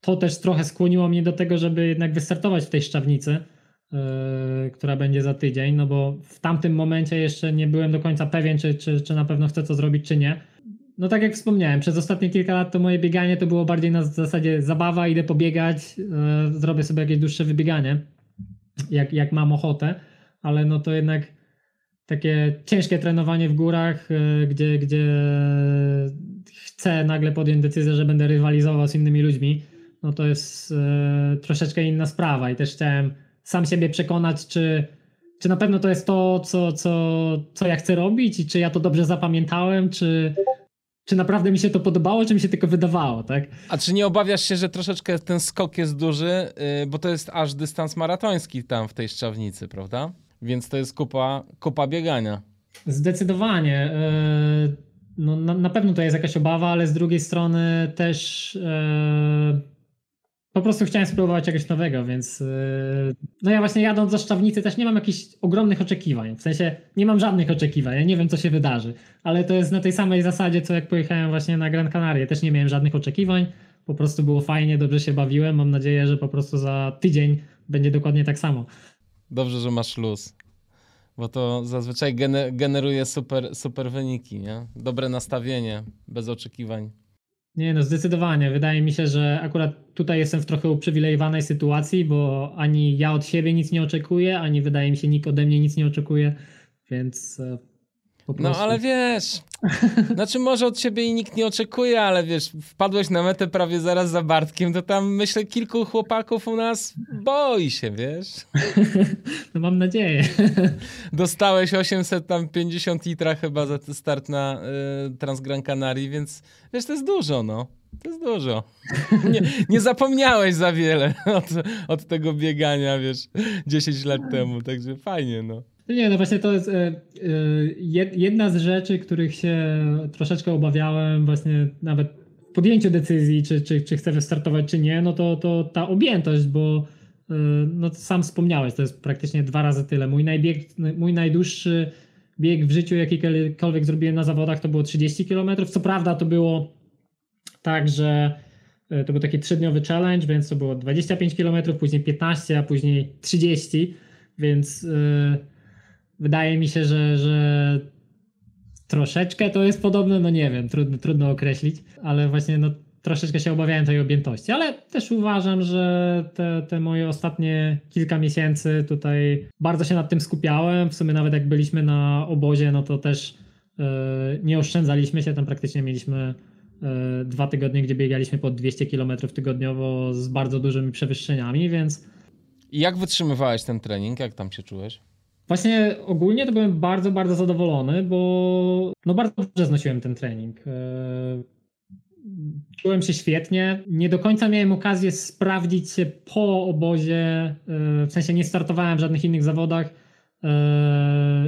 to też trochę skłoniło mnie do tego, żeby jednak wystartować w tej szczawnicy, e, która będzie za tydzień, no bo w tamtym momencie jeszcze nie byłem do końca pewien, czy, czy, czy na pewno chcę to zrobić, czy nie. No tak jak wspomniałem, przez ostatnie kilka lat to moje bieganie to było bardziej na zasadzie zabawa, idę pobiegać, zrobię sobie jakieś dłuższe wybieganie jak, jak mam ochotę, ale no to jednak takie ciężkie trenowanie w górach, e, gdzie, gdzie chcę nagle podjąć decyzję, że będę rywalizował z innymi ludźmi, no to jest e, troszeczkę inna sprawa. I też chciałem sam siebie przekonać, czy, czy na pewno to jest to, co, co, co ja chcę robić i czy ja to dobrze zapamiętałem, czy, czy naprawdę mi się to podobało, czy mi się tylko wydawało, tak? A czy nie obawiasz się, że troszeczkę ten skok jest duży, yy, bo to jest aż dystans maratoński tam w tej Szczawnicy, prawda? Więc to jest kupa, kupa biegania. Zdecydowanie. Yy, no, na, na, pewno to jest jakaś obawa, ale z drugiej strony też yy po prostu chciałem spróbować czegoś nowego, więc yy, no ja właśnie jadąc do Szczawnicy też nie mam jakichś ogromnych oczekiwań. W sensie nie mam żadnych oczekiwań, ja nie wiem co się wydarzy, ale to jest na tej samej zasadzie, co jak pojechałem właśnie na Gran Canaria. Też nie miałem żadnych oczekiwań, po prostu było fajnie, dobrze się bawiłem. Mam nadzieję, że po prostu za tydzień będzie dokładnie tak samo. Dobrze, że masz luz. Bo to zazwyczaj generuje super, super wyniki, nie? Dobre nastawienie, bez oczekiwań. Nie, no zdecydowanie. Wydaje mi się, że akurat tutaj jestem w trochę uprzywilejowanej sytuacji, bo ani ja od siebie nic nie oczekuję, ani wydaje mi się nikt ode mnie nic nie oczekuje, więc e, no ale wiesz, znaczy może od ciebie i nikt nie oczekuje, ale wiesz, wpadłeś na metę prawie zaraz za Bartkiem, to tam myślę kilku chłopaków u nas boi się, wiesz. *laughs* No mam nadzieję. *laughs* Dostałeś 850 litra chyba za ten start na y, Transgran Canarii, więc wiesz, to jest dużo, no. To jest dużo. *laughs* Nie, nie zapomniałeś za wiele od, od tego biegania, wiesz, 10 lat temu, także fajnie, no. Nie, no właśnie to jest e, e, jedna z rzeczy, których się troszeczkę obawiałem, właśnie nawet w podjęciu decyzji, czy, czy, czy chcę wystartować, czy nie, no to, to ta objętość, bo e, no sam wspomniałeś, to jest praktycznie dwa razy tyle. Mój, najbieg, mój najdłuższy bieg w życiu, jakikolwiek zrobiłem na zawodach, to było 30 km. Co prawda to było tak, że to był taki trzydniowy challenge, więc to było 25 km, później 15, a później 30, więc wydaje mi się, że, że troszeczkę to jest podobne, no nie wiem, trudno, trudno określić, ale właśnie no, troszeczkę się obawiałem tej objętości, ale też uważam, że te, te moje ostatnie kilka miesięcy tutaj bardzo się nad tym skupiałem. W sumie nawet jak byliśmy na obozie, no to też yy, nie oszczędzaliśmy się, tam praktycznie mieliśmy yy, dwa tygodnie, gdzie biegaliśmy po 200 km tygodniowo z bardzo dużymi przewyższeniami, więc... I jak wytrzymywałeś ten trening? Jak tam się czułeś? Właśnie ogólnie to byłem bardzo, bardzo zadowolony, bo no bardzo dobrze znosiłem ten trening. E, czułem się świetnie. Nie do końca miałem okazję sprawdzić się po obozie, w sensie nie startowałem w żadnych innych zawodach,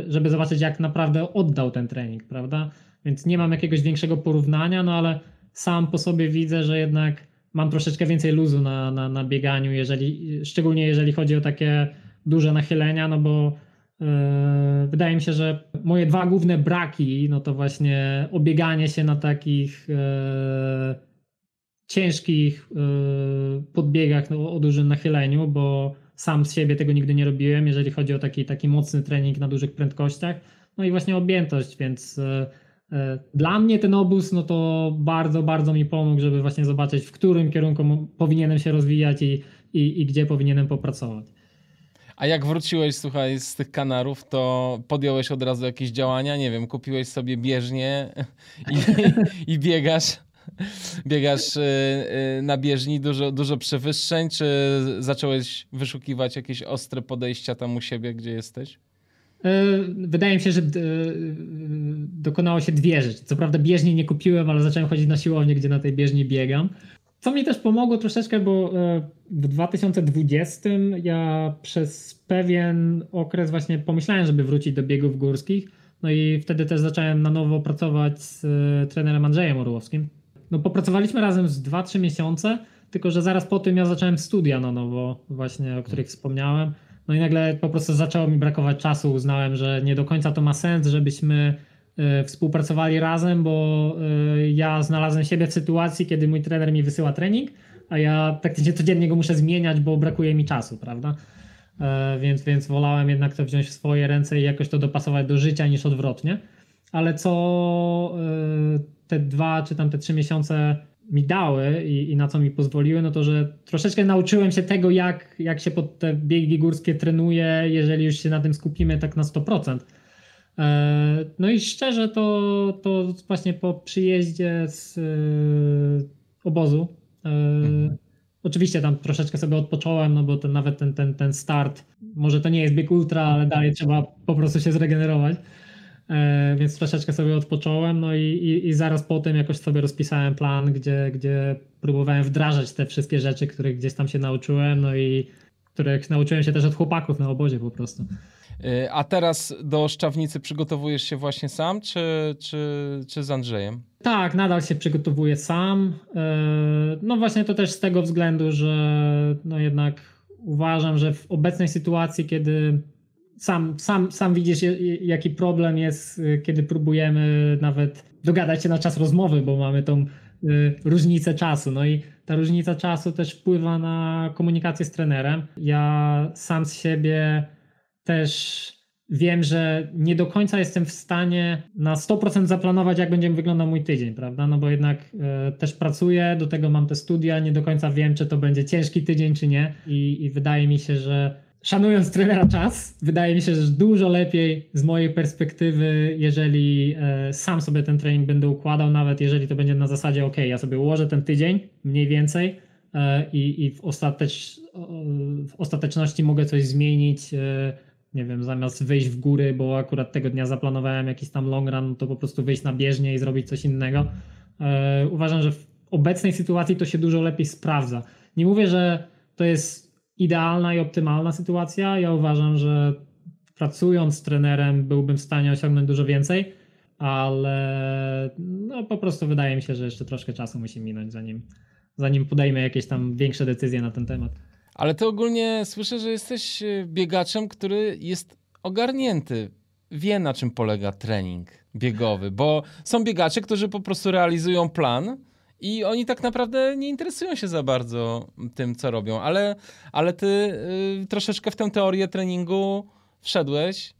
żeby zobaczyć, jak naprawdę oddał ten trening, prawda? Więc nie mam jakiegoś większego porównania, no ale sam po sobie widzę, że jednak mam troszeczkę więcej luzu na, na, na bieganiu, jeżeli, szczególnie jeżeli chodzi o takie duże nachylenia, no bo wydaje mi się, że moje dwa główne braki, no to właśnie obieganie się na takich yy, ciężkich yy, podbiegach no, o dużym nachyleniu, bo sam z siebie tego nigdy nie robiłem, jeżeli chodzi o taki, taki mocny trening na dużych prędkościach. No i właśnie objętość, więc dla mnie ten obóz, no to bardzo, bardzo mi pomógł, żeby właśnie zobaczyć, w którym kierunku powinienem się rozwijać i, i, i gdzie powinienem popracować. A jak wróciłeś, słuchaj, z tych kanarów, to podjąłeś od razu jakieś działania? Nie wiem, kupiłeś sobie bieżnię i, i biegasz, biegasz e, e, na bieżni dużo, dużo przewyższeń, czy zacząłeś wyszukiwać jakieś ostre podejścia tam u siebie, gdzie jesteś? E, wydaje mi się, że dokonało się dwie rzeczy. Co prawda bieżni nie kupiłem, ale zacząłem chodzić na siłownię, gdzie na tej bieżni biegam. Co mi też pomogło troszeczkę, bo e, w 2020 ja przez pewien okres właśnie pomyślałem, żeby wrócić do biegów górskich. No i wtedy też zacząłem na nowo pracować z trenerem Andrzejem Orłowskim. No popracowaliśmy razem z 2-3 miesiące, tylko że zaraz po tym ja zacząłem studia na nowo, właśnie o których wspomniałem. No i nagle po prostu zaczęło mi brakować czasu. Uznałem, że nie do końca to ma sens, żebyśmy e, współpracowali razem, bo e, ja znalazłem siebie w sytuacji, kiedy mój trener mi wysyła trening, a ja praktycznie codziennie go muszę zmieniać, bo brakuje mi czasu, prawda? E, więc, więc wolałem jednak to wziąć w swoje ręce i jakoś to dopasować do życia niż odwrotnie. Ale co te dwa czy tam te trzy miesiące mi dały i, i, na co mi pozwoliły, no to że troszeczkę nauczyłem się tego, jak, jak się pod te biegi górskie trenuje, jeżeli już się na tym skupimy tak na 100%. E, no i szczerze to, to właśnie po przyjeździe z e, obozu, e, mhm. oczywiście tam troszeczkę sobie odpocząłem, no bo ten, nawet ten, ten, ten start, może to nie jest bieg ultra, ale dalej trzeba po prostu się zregenerować. Więc troszeczkę sobie odpocząłem, no i, i, i, zaraz potem jakoś sobie rozpisałem plan, gdzie, gdzie próbowałem wdrażać te wszystkie rzeczy, których gdzieś tam się nauczyłem, no i których nauczyłem się też od chłopaków na obozie po prostu. E, a teraz do Szczawnicy przygotowujesz się właśnie sam, czy, czy, czy z Andrzejem? Tak, nadal się przygotowuję sam. E, no właśnie to też z tego względu, że no jednak uważam, że w obecnej sytuacji, kiedy sam, sam, sam widzisz, jaki problem jest, y, kiedy próbujemy nawet dogadać się na czas rozmowy, bo mamy tą y, różnicę czasu. No i ta różnica czasu też wpływa na komunikację z trenerem. Ja sam z siebie też wiem, że nie do końca jestem w stanie na 100% zaplanować, jak będzie wyglądał mój tydzień, prawda? No bo jednak y, też pracuję, do tego mam te studia, nie do końca wiem, czy to będzie ciężki tydzień, czy nie. I, i wydaje mi się, że szanując trenera czas, wydaje mi się, że dużo lepiej z mojej perspektywy, jeżeli e, sam sobie ten trening będę układał, nawet jeżeli to będzie na zasadzie, ok, ja sobie ułożę ten tydzień mniej więcej e, i, i w, ostatecz, w ostateczności mogę coś zmienić. E, nie wiem, zamiast wyjść w góry, bo akurat tego dnia zaplanowałem jakiś tam long run, to po prostu wyjść na bieżnię i zrobić coś innego. Uważam, że w obecnej sytuacji to się dużo lepiej sprawdza. Nie mówię, że to jest idealna i optymalna sytuacja. Ja uważam, że pracując z trenerem byłbym w stanie osiągnąć dużo więcej, ale no, po prostu wydaje mi się, że jeszcze troszkę czasu musi minąć, zanim, zanim podejmę jakieś tam większe decyzje na ten temat. Ale ty ogólnie słyszę, że jesteś e, biegaczem, który jest ogarnięty. Wie na czym polega trening biegowy, bo są biegacze, którzy po prostu realizują plan, i oni tak naprawdę nie interesują się za bardzo tym, co robią, ale, ale ty y, troszeczkę w tę teorię treningu wszedłeś,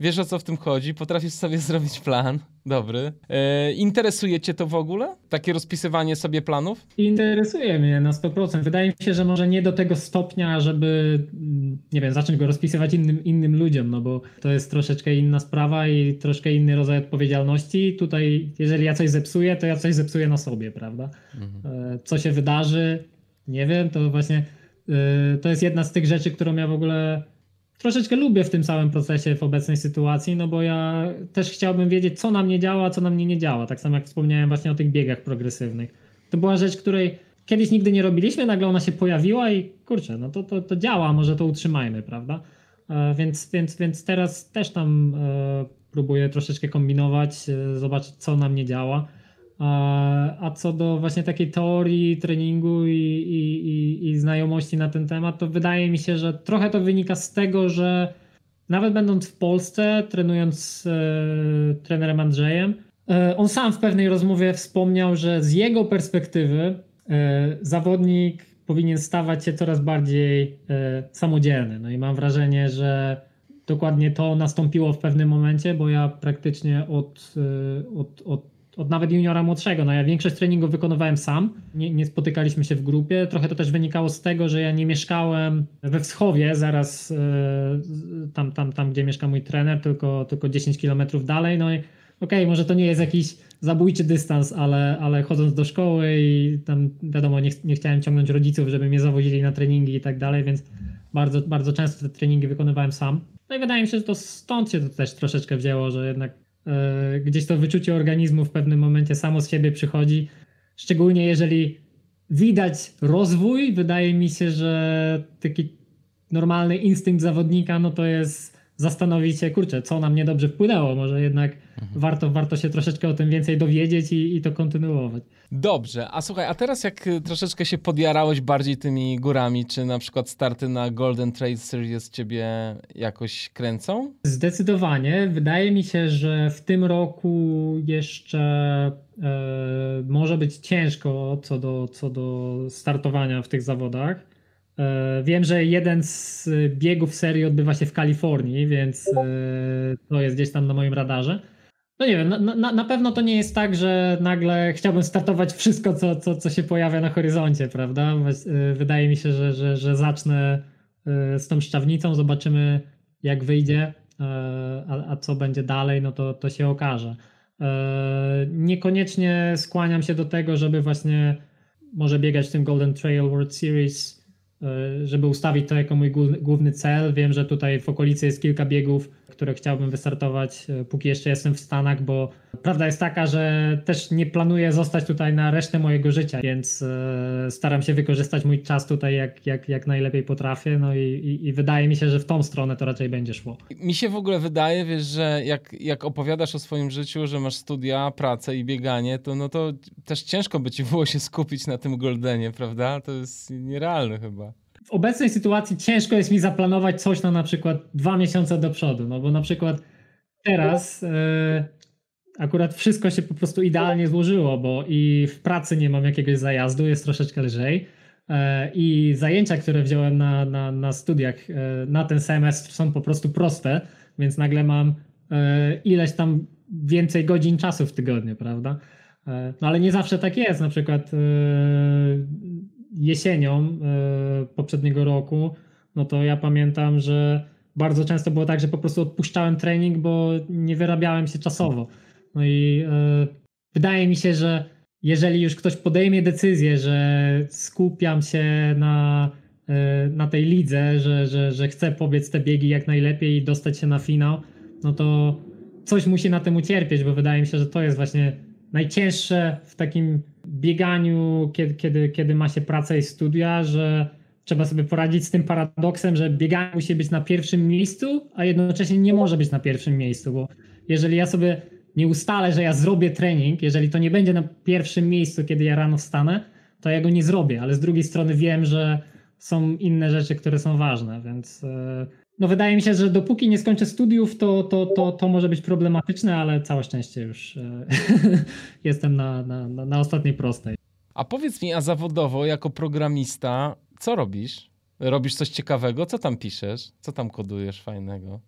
wiesz o co w tym chodzi, potrafisz sobie *laughs* zrobić plan dobry. E, interesuje cię to w ogóle? Takie rozpisywanie sobie planów? Interesuje mnie na 100%. Wydaje mi się, że może nie do tego stopnia, żeby, nie wiem, zacząć go rozpisywać innym, innym ludziom, no bo to jest troszeczkę inna sprawa i troszkę inny rodzaj odpowiedzialności. Tutaj, jeżeli ja coś zepsuję, to ja coś zepsuję na sobie, prawda? Mhm. E, co się wydarzy, nie wiem, to właśnie e, to jest jedna z tych rzeczy, którą ja w ogóle troszeczkę lubię w tym całym procesie w obecnej sytuacji, no bo ja też chciałbym wiedzieć, co nam nie działa, co nam nie działa. Tak samo jak wspomniałem właśnie o tych biegach progresywnych. to była rzecz, której kiedyś nigdy nie robiliśmy, nagle ona się pojawiła i kurczę, no to, to, to działa, może to utrzymajmy, prawda? E, więc, więc, więc teraz też tam e, próbuję troszeczkę kombinować, e, zobaczyć co nam nie działa. A co do właśnie takiej teorii treningu i, i, i, i, znajomości na ten temat, to wydaje mi się, że trochę to wynika z tego, że nawet będąc w Polsce, trenując z e, trenerem Andrzejem, e, on sam w pewnej rozmowie wspomniał, że z jego perspektywy e, zawodnik powinien stawać się coraz bardziej e, samodzielny. No i mam wrażenie, że dokładnie to nastąpiło w pewnym momencie, bo ja praktycznie od, e, od, od od nawet juniora młodszego. No ja większość treningów wykonywałem sam, nie, nie, spotykaliśmy się w grupie. Trochę to też wynikało z tego, że ja nie mieszkałem we Wschowie, zaraz yy, tam, tam, tam, gdzie mieszka mój trener, tylko, tylko 10 kilometrów dalej. No i okej, okay, może to nie jest jakiś zabójczy dystans, ale, ale chodząc do szkoły i tam wiadomo, nie, nie chciałem ciągnąć rodziców, żeby mnie zawozili na treningi i tak dalej, więc bardzo, bardzo często te treningi wykonywałem sam. No i wydaje mi się, że to stąd się to też troszeczkę wzięło, że jednak gdzieś to wyczucie organizmu w pewnym momencie samo z siebie przychodzi. Szczególnie jeżeli widać rozwój, wydaje mi się, że taki normalny instynkt zawodnika, no to jest zastanowić się, kurczę, co nam niedobrze wpłynęło, może jednak mhm. warto, warto się troszeczkę o tym więcej dowiedzieć i, i to kontynuować. Dobrze, a słuchaj, a teraz jak y, troszeczkę się podjarałeś bardziej tymi górami, czy na przykład starty na Golden Trail Series ciebie jakoś kręcą? Zdecydowanie. Wydaje mi się, że w tym roku jeszcze e, może być ciężko co do, co do startowania w tych zawodach. E, wiem, że jeden z biegów serii odbywa się w Kalifornii, więc e, to jest gdzieś tam na moim radarze. No nie wiem, na, na, na, pewno to nie jest tak, że nagle chciałbym startować wszystko, co, co, co się pojawia na horyzoncie, prawda? E, wydaje mi się, że, że, że zacznę z tą szczawnicą, zobaczymy jak wyjdzie, a, a co będzie dalej, no to, to się okaże. Niekoniecznie skłaniam się do tego, żeby właśnie może biegać w tym Golden Trail World Series żeby ustawić to jako mój główny cel. Wiem, że tutaj w okolicy jest kilka biegów, które chciałbym wystartować, e, póki jeszcze jestem w Stanach, bo prawda jest taka, że też nie planuję zostać tutaj na resztę mojego życia, więc e, staram się wykorzystać mój czas tutaj jak, jak, jak najlepiej potrafię. No i, i, i wydaje mi się, że w tą stronę to raczej będzie szło. Mi się w ogóle wydaje, wiesz, że jak, jak opowiadasz o swoim życiu, że masz studia, pracę i bieganie, to no to też ciężko by ci było się skupić na tym Goldenie, prawda? To jest nierealne chyba w obecnej sytuacji ciężko jest mi zaplanować coś na na przykład dwa miesiące do przodu, no bo na przykład teraz e, akurat wszystko się po prostu idealnie złożyło, bo i w pracy nie mam jakiegoś zajazdu, jest troszeczkę lżej e, i zajęcia, które wziąłem na, na, na studiach e, na ten semestr są po prostu proste, więc nagle mam ileś tam więcej godzin czasu w tygodniu, prawda? No ale nie zawsze tak jest, na przykład jesienią e, poprzedniego roku, no to ja pamiętam, że bardzo często było tak, że po prostu odpuszczałem trening, bo nie wyrabiałem się czasowo. No i e, wydaje mi się, że jeżeli już ktoś podejmie decyzję, że skupiam się na, e, na tej lidze, że, że, że chcę pobiec te biegi jak najlepiej i dostać się na finał, no to coś musi na tym ucierpieć, bo wydaje mi się, że to jest właśnie najcięższe w takim bieganiu, kiedy, kiedy, kiedy ma się pracę i studia, że trzeba sobie poradzić z tym paradoksem, że bieganie musi być na pierwszym miejscu, a jednocześnie nie może być na pierwszym miejscu, bo jeżeli ja sobie nie ustalę, że ja zrobię trening, jeżeli to nie będzie na pierwszym miejscu, kiedy ja rano wstanę, to ja go nie zrobię, ale z drugiej strony wiem, że są inne rzeczy, które są ważne, więc e, no wydaje mi się, że dopóki nie skończę studiów, to, to, to, to może być problematyczne, ale całe szczęście już e, *laughs* jestem na, na, na ostatniej prostej. A powiedz mi, a zawodowo jako programista, co robisz? Robisz coś ciekawego? Co tam piszesz? Co tam kodujesz fajnego?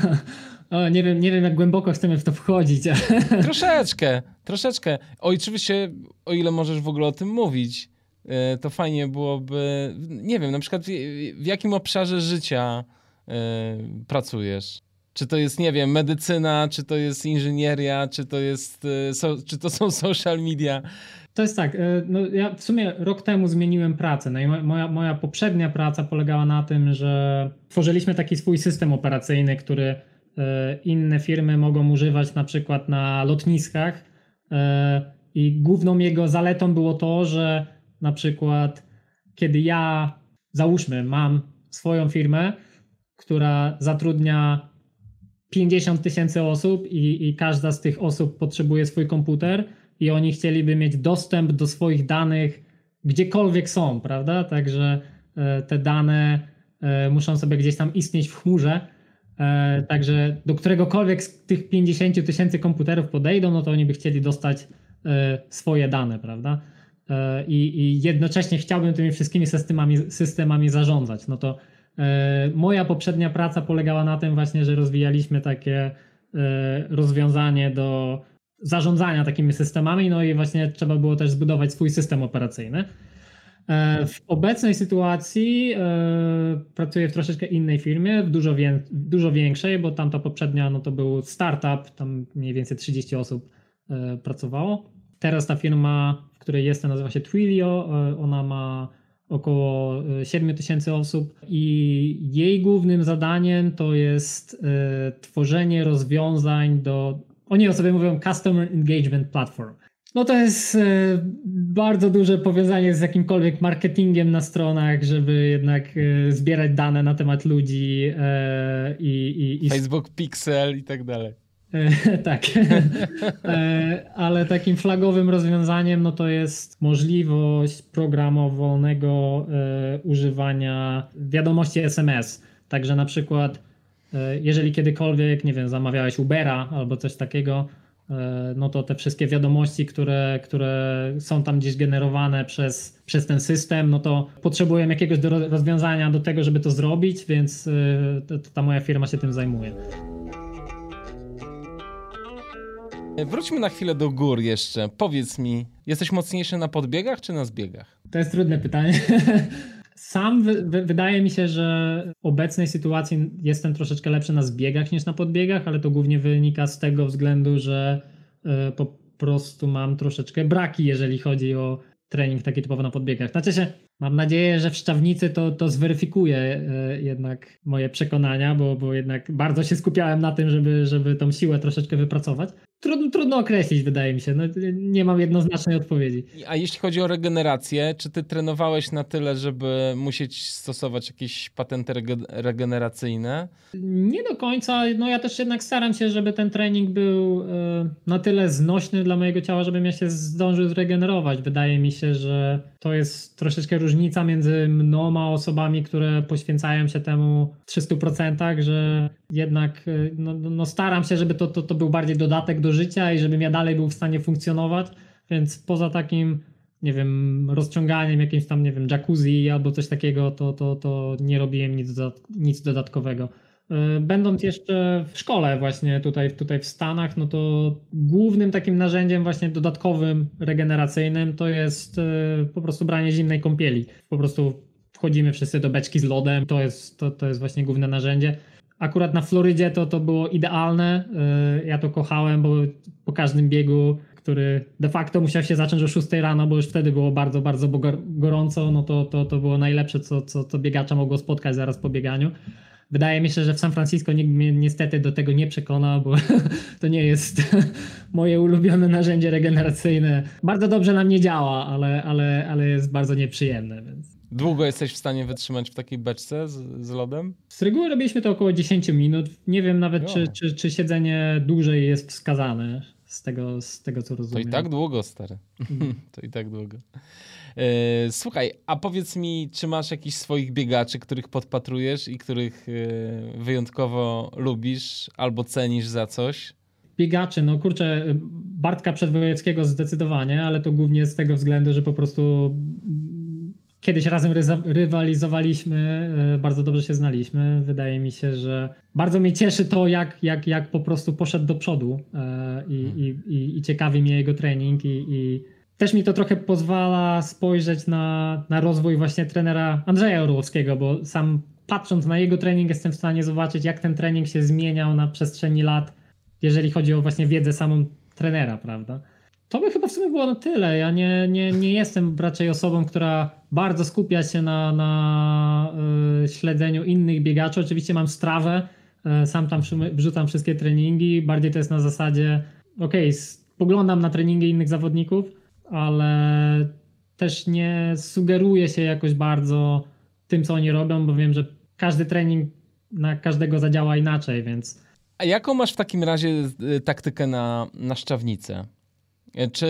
*laughs* o, nie, wiem, nie wiem, jak głęboko chcemy w to wchodzić. *laughs* troszeczkę, troszeczkę. O, oczywiście, o ile możesz w ogóle o tym mówić, e, to fajnie byłoby, nie wiem, na przykład w, w jakim obszarze życia pracujesz? Czy to jest, nie wiem, medycyna, czy to jest inżynieria, czy to jest, y, so, czy to są *laughs* social media? To jest tak, y, no ja w sumie rok temu zmieniłem pracę. No i moja, moja poprzednia praca polegała na tym, że tworzyliśmy taki swój system operacyjny, który inne firmy mogą używać na przykład na lotniskach I główną jego zaletą było to, że na przykład kiedy ja, załóżmy, mam swoją firmę, która zatrudnia 50 tysięcy osób i, i każda z tych osób potrzebuje swój komputer i oni chcieliby mieć dostęp do swoich danych gdziekolwiek są, prawda? Także e, te dane e, muszą sobie gdzieś tam istnieć w chmurze. E, także do któregokolwiek z tych 50 tysięcy komputerów podejdą, no to oni by chcieli dostać swoje dane, prawda? I, i jednocześnie chciałbym tymi wszystkimi systemami, systemami zarządzać. No to moja poprzednia praca polegała na tym właśnie, że rozwijaliśmy takie rozwiązanie do zarządzania takimi systemami, no i właśnie trzeba było też zbudować swój system operacyjny. E, w obecnej sytuacji e, pracuję w troszeczkę innej firmie, w dużo, dużo większej, bo tamta poprzednia no to był startup, tam mniej więcej 30 osób e, pracowało. Teraz ta firma, w której jestem, nazywa się Twilio. Ona ma około 7 tysięcy osób i jej głównym zadaniem to jest tworzenie rozwiązań do oni o sobie mówią Customer Engagement Platform. No to jest e, bardzo duże powiązanie z jakimkolwiek marketingiem na stronach, żeby jednak e, zbierać dane na temat ludzi e, i, i, i... Facebook Pixel i tak dalej. *laughs* tak, *laughs* ale takim flagowym rozwiązaniem no to jest możliwość programowanego używania wiadomości SMS. Także na przykład E, jeżeli kiedykolwiek, nie wiem, zamawiałeś Ubera albo coś takiego, e, no to te wszystkie wiadomości, które, które są tam gdzieś generowane przez, przez ten system, no to potrzebują jakiegoś do rozwiązania do tego, żeby to zrobić, więc e, ta moja firma się tym zajmuje. Wróćmy na chwilę do gór jeszcze. Powiedz mi, jesteś mocniejszy na podbiegach czy na zbiegach? To jest trudne pytanie. *laughs* Sam wydaje mi się, że w obecnej sytuacji jestem troszeczkę lepszy na zbiegach niż na podbiegach, ale to głównie wynika z tego względu, że e, po prostu mam troszeczkę braki, jeżeli chodzi o trening taki typowo na podbiegach. Znaczy się, mam nadzieję, że w Szczawnicy to, to zweryfikuje e, jednak moje przekonania, bo, bo jednak bardzo się skupiałem na tym, żeby, żeby tą siłę troszeczkę wypracować. Trudno, trudno określić, wydaje mi się. No, nie mam jednoznacznej odpowiedzi. A jeśli chodzi o regenerację, czy ty trenowałeś na tyle, żeby musieć stosować jakieś patenty regeneracyjne? Nie do końca. No ja też jednak staram się, żeby ten trening był e, na tyle znośny dla mojego ciała, żebym ja się zdążył zregenerować. Wydaje mi się, że to jest troszeczkę różnica między mną a osobami, które poświęcają się temu w 300%, że jednak e, no, no staram się, żeby to, to, to był bardziej dodatek do życia i żebym ja dalej był w stanie funkcjonować, więc poza takim nie wiem, rozciąganiem jakimś tam, nie wiem, jacuzzi albo coś takiego, to, to, to nie robiłem nic, nic dodatkowego. E, będąc jeszcze w szkole właśnie tutaj, tutaj w Stanach, no to głównym takim narzędziem właśnie dodatkowym, regeneracyjnym to jest e, po prostu branie zimnej kąpieli. Po prostu wchodzimy wszyscy do beczki z lodem, to jest, to, to jest właśnie główne narzędzie. Akurat na Florydzie to, to było idealne. Y, ja to kochałem, bo po każdym biegu, który de facto musiał się zacząć o 6 rano, bo już wtedy było bardzo, bardzo gorąco, no to, to, to było najlepsze, co, co, co biegacza mogło spotkać zaraz po bieganiu. Wydaje mi się, że w San Francisco nikt mnie niestety do tego nie przekonał, bo *laughs* to nie jest *laughs* moje ulubione narzędzie regeneracyjne. Bardzo dobrze na mnie działa, ale, ale, ale jest bardzo nieprzyjemne. Więc. Długo jesteś w stanie wytrzymać w takiej beczce z, z lodem? Z reguły robiliśmy to około 10 minut. Nie wiem nawet, czy, czy, czy, siedzenie dłużej jest wskazane z tego, z tego co rozumiem. To i tak długo, stary. Mhm. *laughs* to i tak długo. E, słuchaj, a powiedz mi, czy masz jakichś swoich biegaczy, których podpatrujesz i których e, wyjątkowo lubisz albo cenisz za coś? Biegaczy, no kurczę, Bartka Przedwojewskiego zdecydowanie, ale to głównie z tego względu, że po prostu Kiedyś razem rywalizowaliśmy, e, bardzo dobrze się znaliśmy. Wydaje mi się, że bardzo mnie cieszy to, jak, jak, jak po prostu poszedł do przodu e, i, hmm. i, i, i ciekawi mnie jego trening i, i też mi to trochę pozwala spojrzeć na, na rozwój właśnie trenera Andrzeja Orłowskiego, bo sam patrząc na jego trening jestem w stanie zobaczyć, jak ten trening się zmieniał na przestrzeni lat, jeżeli chodzi o właśnie wiedzę samą trenera, prawda? To by chyba w sumie było na tyle. Ja nie, nie, nie jestem raczej osobą, która bardzo skupia się na, na y, śledzeniu innych biegaczy. Oczywiście mam strawę, y, sam tam wrzucam wszystkie treningi. Bardziej to jest na zasadzie, ok, spoglądam na treningi innych zawodników, ale też nie sugeruję się jakoś bardzo tym, co oni robią, bo wiem, że każdy trening na każdego zadziała inaczej, więc. A jaką masz w takim razie y, taktykę na, na szczawnicę? E, czy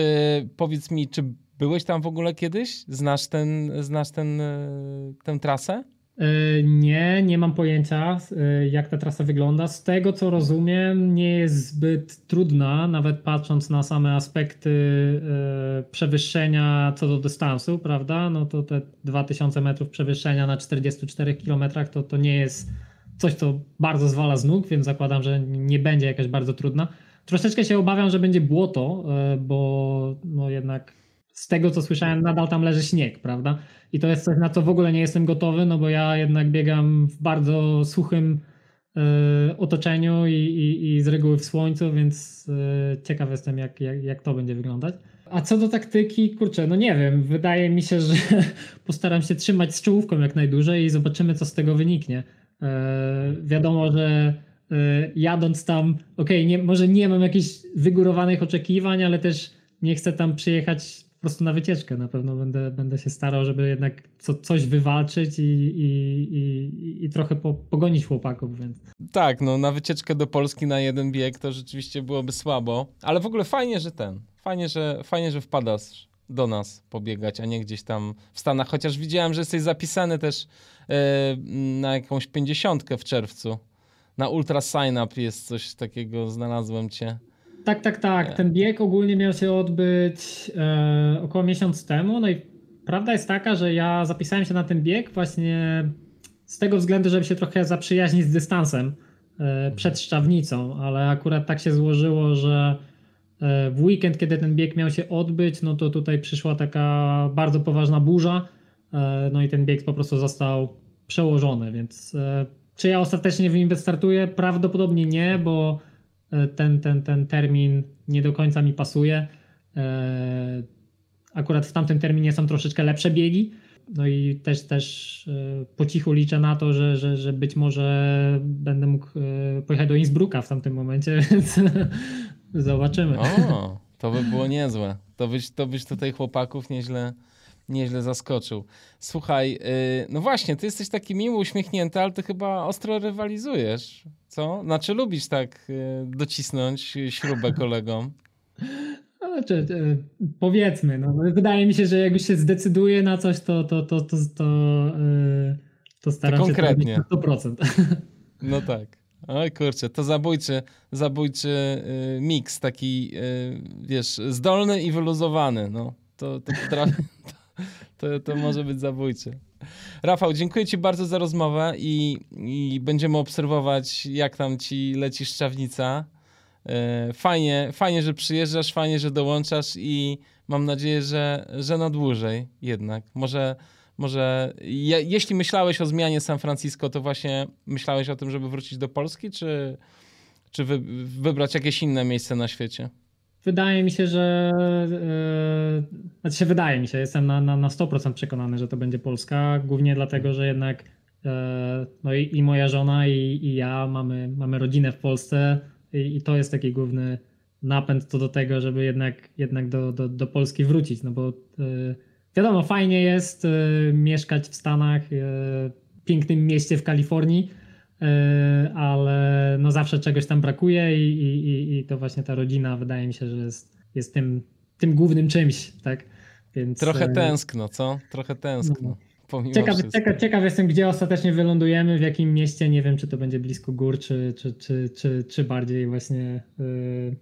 powiedz mi, czy byłeś tam w ogóle kiedyś? Znasz, ten, znasz ten, y, tę trasę? E, nie, nie mam pojęcia, e, jak ta trasa wygląda. Z tego co rozumiem, nie jest zbyt trudna, nawet patrząc na same aspekty e, przewyższenia co do dystansu, prawda? No to te 2000 metrów przewyższenia na 44 km to, to nie jest coś, co bardzo zwala z nóg, więc zakładam, że nie będzie jakaś bardzo trudna. Troszeczkę się obawiam, że będzie błoto, bo no jednak z tego co słyszałem, nadal tam leży śnieg, prawda? I to jest coś, na co w ogóle nie jestem gotowy, no bo ja jednak biegam w bardzo suchym y, otoczeniu i, i, i, z reguły w słońcu, więc y, ciekaw jestem, jak, jak, jak to będzie wyglądać. A co do taktyki, kurczę, no nie wiem, wydaje mi się, że *laughs* postaram się trzymać z czołówką jak najdłużej i zobaczymy, co z tego wyniknie. Y, wiadomo, że jadąc tam, okej, okay, może nie mam jakichś wygórowanych oczekiwań, ale też nie chcę tam przyjechać prostu na wycieczkę. Na pewno będę, będę się starał, żeby jednak co, coś wywalczyć i, i, i, i trochę po, pogonić chłopaków. Więc. Tak, no na wycieczkę do Polski na jeden bieg to rzeczywiście byłoby słabo, ale w ogóle fajnie, że ten, fajnie, że, fajnie, że wpadasz do nas pobiegać, a nie gdzieś tam w Stanach, chociaż widziałem, że jesteś zapisany też yy, na jakąś pięćdziesiątkę w czerwcu. Na Ultra Sign Up jest coś takiego, znalazłem cię. Tak, tak, tak. Ten bieg ogólnie miał się odbyć e, około miesiąc temu. No i prawda jest taka, że ja zapisałem się na ten bieg właśnie z tego względu, żeby się trochę zaprzyjaźnić z dystansem e, przed Szczawnicą, ale akurat tak się złożyło, że e, w weekend, kiedy ten bieg miał się odbyć, no to tutaj przyszła taka bardzo poważna burza, e, no i ten bieg po prostu został przełożony, więc e, czy ja ostatecznie w nim wystartuję? Prawdopodobnie nie, bo E, ten, ten, ten termin nie do końca mi pasuje. E, akurat w tamtym terminie są troszeczkę lepsze biegi. No i też też e, po cichu liczę na to, że, że, że być może będę mógł pojechać do Innsbrucka w tamtym momencie, *laughs* więc zobaczymy. O, to by było niezłe. To byś, to byś tutaj chłopaków nieźle, nieźle zaskoczył. Słuchaj, no właśnie, ty jesteś taki miły, uśmiechnięty, ale ty chyba ostro rywalizujesz. Co? Znaczy lubisz tak y, docisnąć śrubę kolegom? *laughs* Znaczy, y, powiedzmy, no, wydaje mi się, że jak już się zdecyduje na coś, to, to, to, to, to, to staram to konkretnie. się to 100%. No tak. Oj kurczę, to zabójczy, zabójczy yy, miks, taki, yy, wiesz, zdolny i wyluzowany. No, to, to, to, *laughs* to, to może być zabójczy. Rafał, dziękuję Ci bardzo za rozmowę i, i będziemy obserwować, jak tam Ci leci szczawnica. E, fajnie, fajnie, że przyjeżdżasz, fajnie, że dołączasz i mam nadzieję, że, że na dłużej jednak. Może, może je, jeśli myślałeś o zmianie San Francisco, to właśnie myślałeś o tym, żeby wrócić do Polski, czy, czy wy, wybrać jakieś inne miejsce na świecie? Wydaje mi się, że. Yy, wydaje mi się, jestem na, na, na 100% przekonany, że to będzie Polska. Głównie dlatego, że jednak yy, no i, i, moja żona, i, i, ja mamy, mamy rodzinę w Polsce, i, i, to jest taki główny napęd to do tego, żeby jednak, jednak do, do, do Polski wrócić. No bo yy, wiadomo, fajnie jest mieszkać w Stanach, pięknym mieście w Kalifornii E, ale no zawsze czegoś tam brakuje i, i, i to właśnie ta rodzina wydaje mi się, że jest, jest tym, tym głównym czymś, tak? Więc, Trochę e, tęskno, co? Trochę tęskno. No. Ciekaw, ciekaw, ciekaw jestem, gdzie ostatecznie wylądujemy, w jakim mieście. Nie wiem, czy to będzie blisko gór, czy, czy, czy, czy, czy bardziej właśnie yy,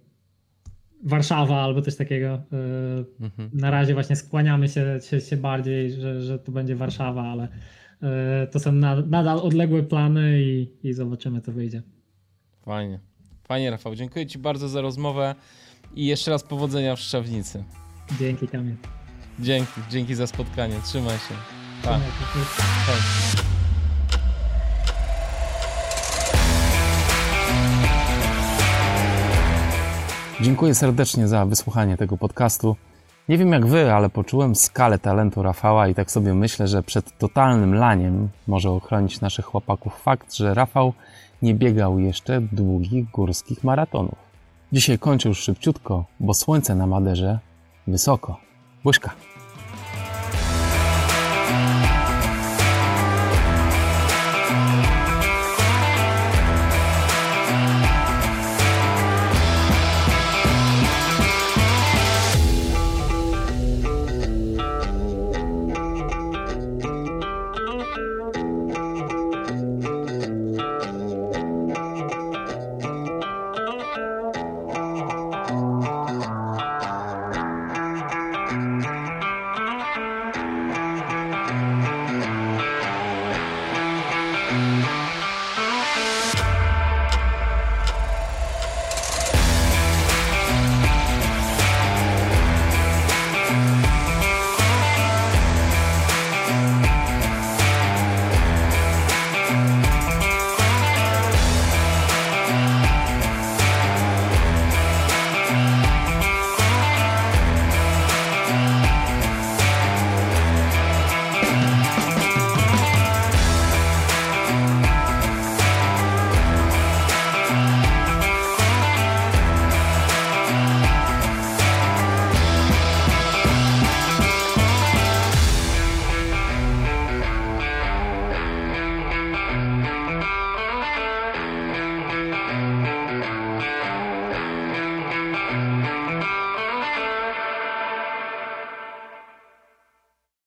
Warszawa albo coś takiego. Yy, mhm. Na razie właśnie skłaniamy się, się, się bardziej, że, że to będzie Warszawa, ale to są nadal odległe plany i, i zobaczymy, co wyjdzie. Fajnie. Fajnie, Rafał. Dziękuję Ci bardzo za rozmowę i jeszcze raz powodzenia w Szczawnicy. Dzięki, Kamil. Dzięki, dzięki za spotkanie. Trzymaj się. Pa. Dziękuję serdecznie za wysłuchanie tego podcastu. Nie wiem jak wy, ale poczułem skalę talentu Rafała i tak sobie myślę, że przed totalnym laniem może ochronić naszych chłopaków fakt, że Rafał nie biegał jeszcze długich górskich maratonów. Dzisiaj kończę już szybciutko, bo słońce na Maderze wysoko. Buźka.